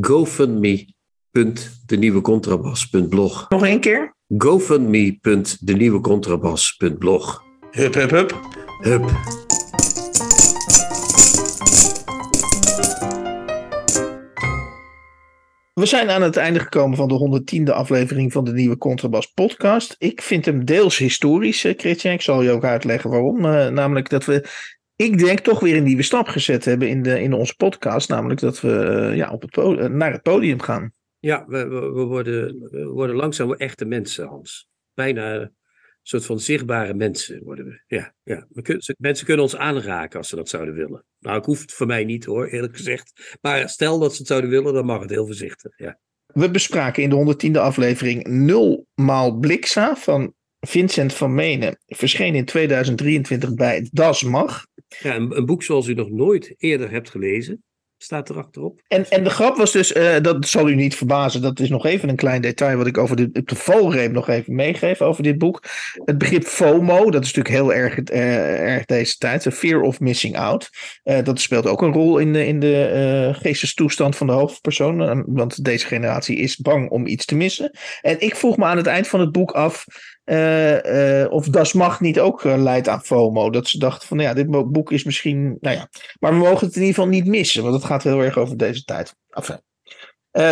gofundme.denieuwecontrabas.blog. Nog één keer? gofundme.denieuwecontrabas.blog. Hup, hup, hup. Hup. We zijn aan het einde gekomen van de 110e aflevering van de nieuwe Contrabas podcast. Ik vind hem deels historisch, eh, Christian. Ik zal je ook uitleggen waarom. Eh, namelijk dat we ik denk toch weer een nieuwe stap gezet hebben in, de, in onze podcast. Namelijk dat we eh, ja, op het podium, naar het podium gaan. Ja, we, we, worden, we worden langzaam echte mensen, Hans. Bijna een soort van zichtbare mensen worden we. Ja, ja. We kun, mensen kunnen ons aanraken als ze dat zouden willen. Nou, ik hoef het voor mij niet hoor, eerlijk gezegd. Maar stel dat ze het zouden willen, dan mag het heel voorzichtig. Ja. We bespraken in de 110e aflevering Nulmaal Bliksa van Vincent van Menen. Verscheen in 2023 bij Das Mag. Ja, een, boek zoals u nog nooit eerder hebt gelezen staat erachterop. En, en de grap was dus, uh, dat zal u niet verbazen, dat is nog even een klein detail wat ik over de, op de valreep nog even meegeef over dit boek. Het begrip FOMO, dat is natuurlijk heel erg, uh, erg deze tijd, fear of missing out. Uh, dat speelt ook een rol in de, in de geestestoestand van de hoofdpersoon, want deze generatie is bang om iets te missen. En ik vroeg me aan het eind van het boek af, uh, uh, of Das Mag niet ook uh, leidt aan FOMO. Dat ze dachten van, ja, dit boek is misschien, nou ja. Maar we mogen het in ieder geval niet missen, want het gaat heel erg over deze tijd. Enfin.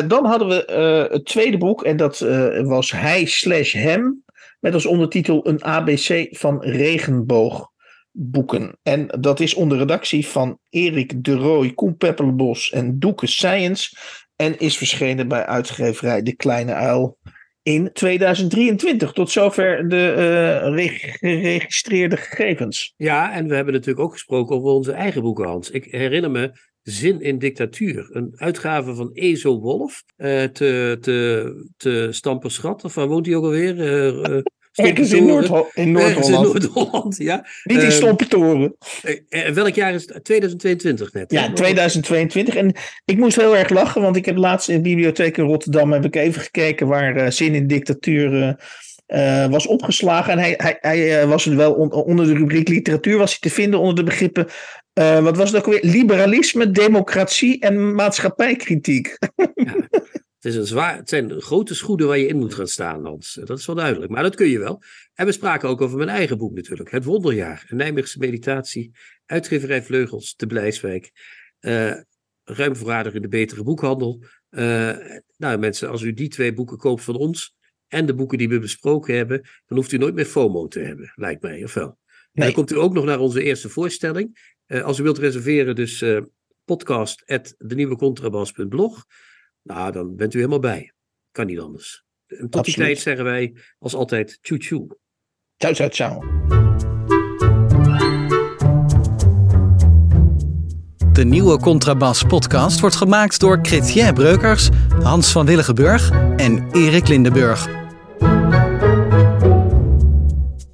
dan hadden we het tweede boek en dat was Hij slash Hem. Met als ondertitel een ABC van regenboogboeken. En dat is onder redactie van Erik de Rooij, Koen Peppelenbos en Doeke Science. En is verschenen bij uitgeverij De Kleine Uil in 2023. Tot zover de uh, geregistreerde gegevens. Ja, en we hebben natuurlijk ook gesproken over onze eigen boeken, Hans. Ik herinner me Zin in Dictatuur. Een uitgave van Ezo Wolf. Uh, te, te, te Stamperschat, of waar woont hij ook alweer? Uh, Ergens in Noord-Holland. In Noord-Holland, ja. Niet in Stompentoren. Uh, welk jaar is het? 2022 net. Ja, 2022. En ik moest heel erg lachen, want ik heb laatst in de bibliotheek in Rotterdam heb ik even gekeken waar uh, Zin in Dictatuur uh, was opgeslagen. En hij, hij, hij was wel on, onder de rubriek literatuur was hij te vinden onder de begrippen. wat was het ook weer? Liberalisme, democratie en maatschappijkritiek. Ja. Het, is een zwaar, het zijn grote schoenen waar je in moet gaan staan, Hans. Dat is wel duidelijk. Maar dat kun je wel. En we spraken ook over mijn eigen boek natuurlijk. Het Wonderjaar. Een Nijmeegse meditatie. Uitgeverij Vleugels te Blijswijk. Uh, ruim voorradig in de betere boekhandel. Uh, nou mensen, als u die twee boeken koopt van ons. En de boeken die we besproken hebben. Dan hoeft u nooit meer FOMO te hebben, lijkt mij. Of wel? Nee. En dan komt u ook nog naar onze eerste voorstelling. Uh, als u wilt reserveren, dus podcast at. Nou, dan bent u helemaal bij. Kan niet anders. En tot die tijd zeggen wij als altijd tjoe tjoe. Ciao, ciao, ciao. De nieuwe Contrabas podcast wordt gemaakt door Chrétien Breukers, Hans van Willigenburg en Erik Lindenburg.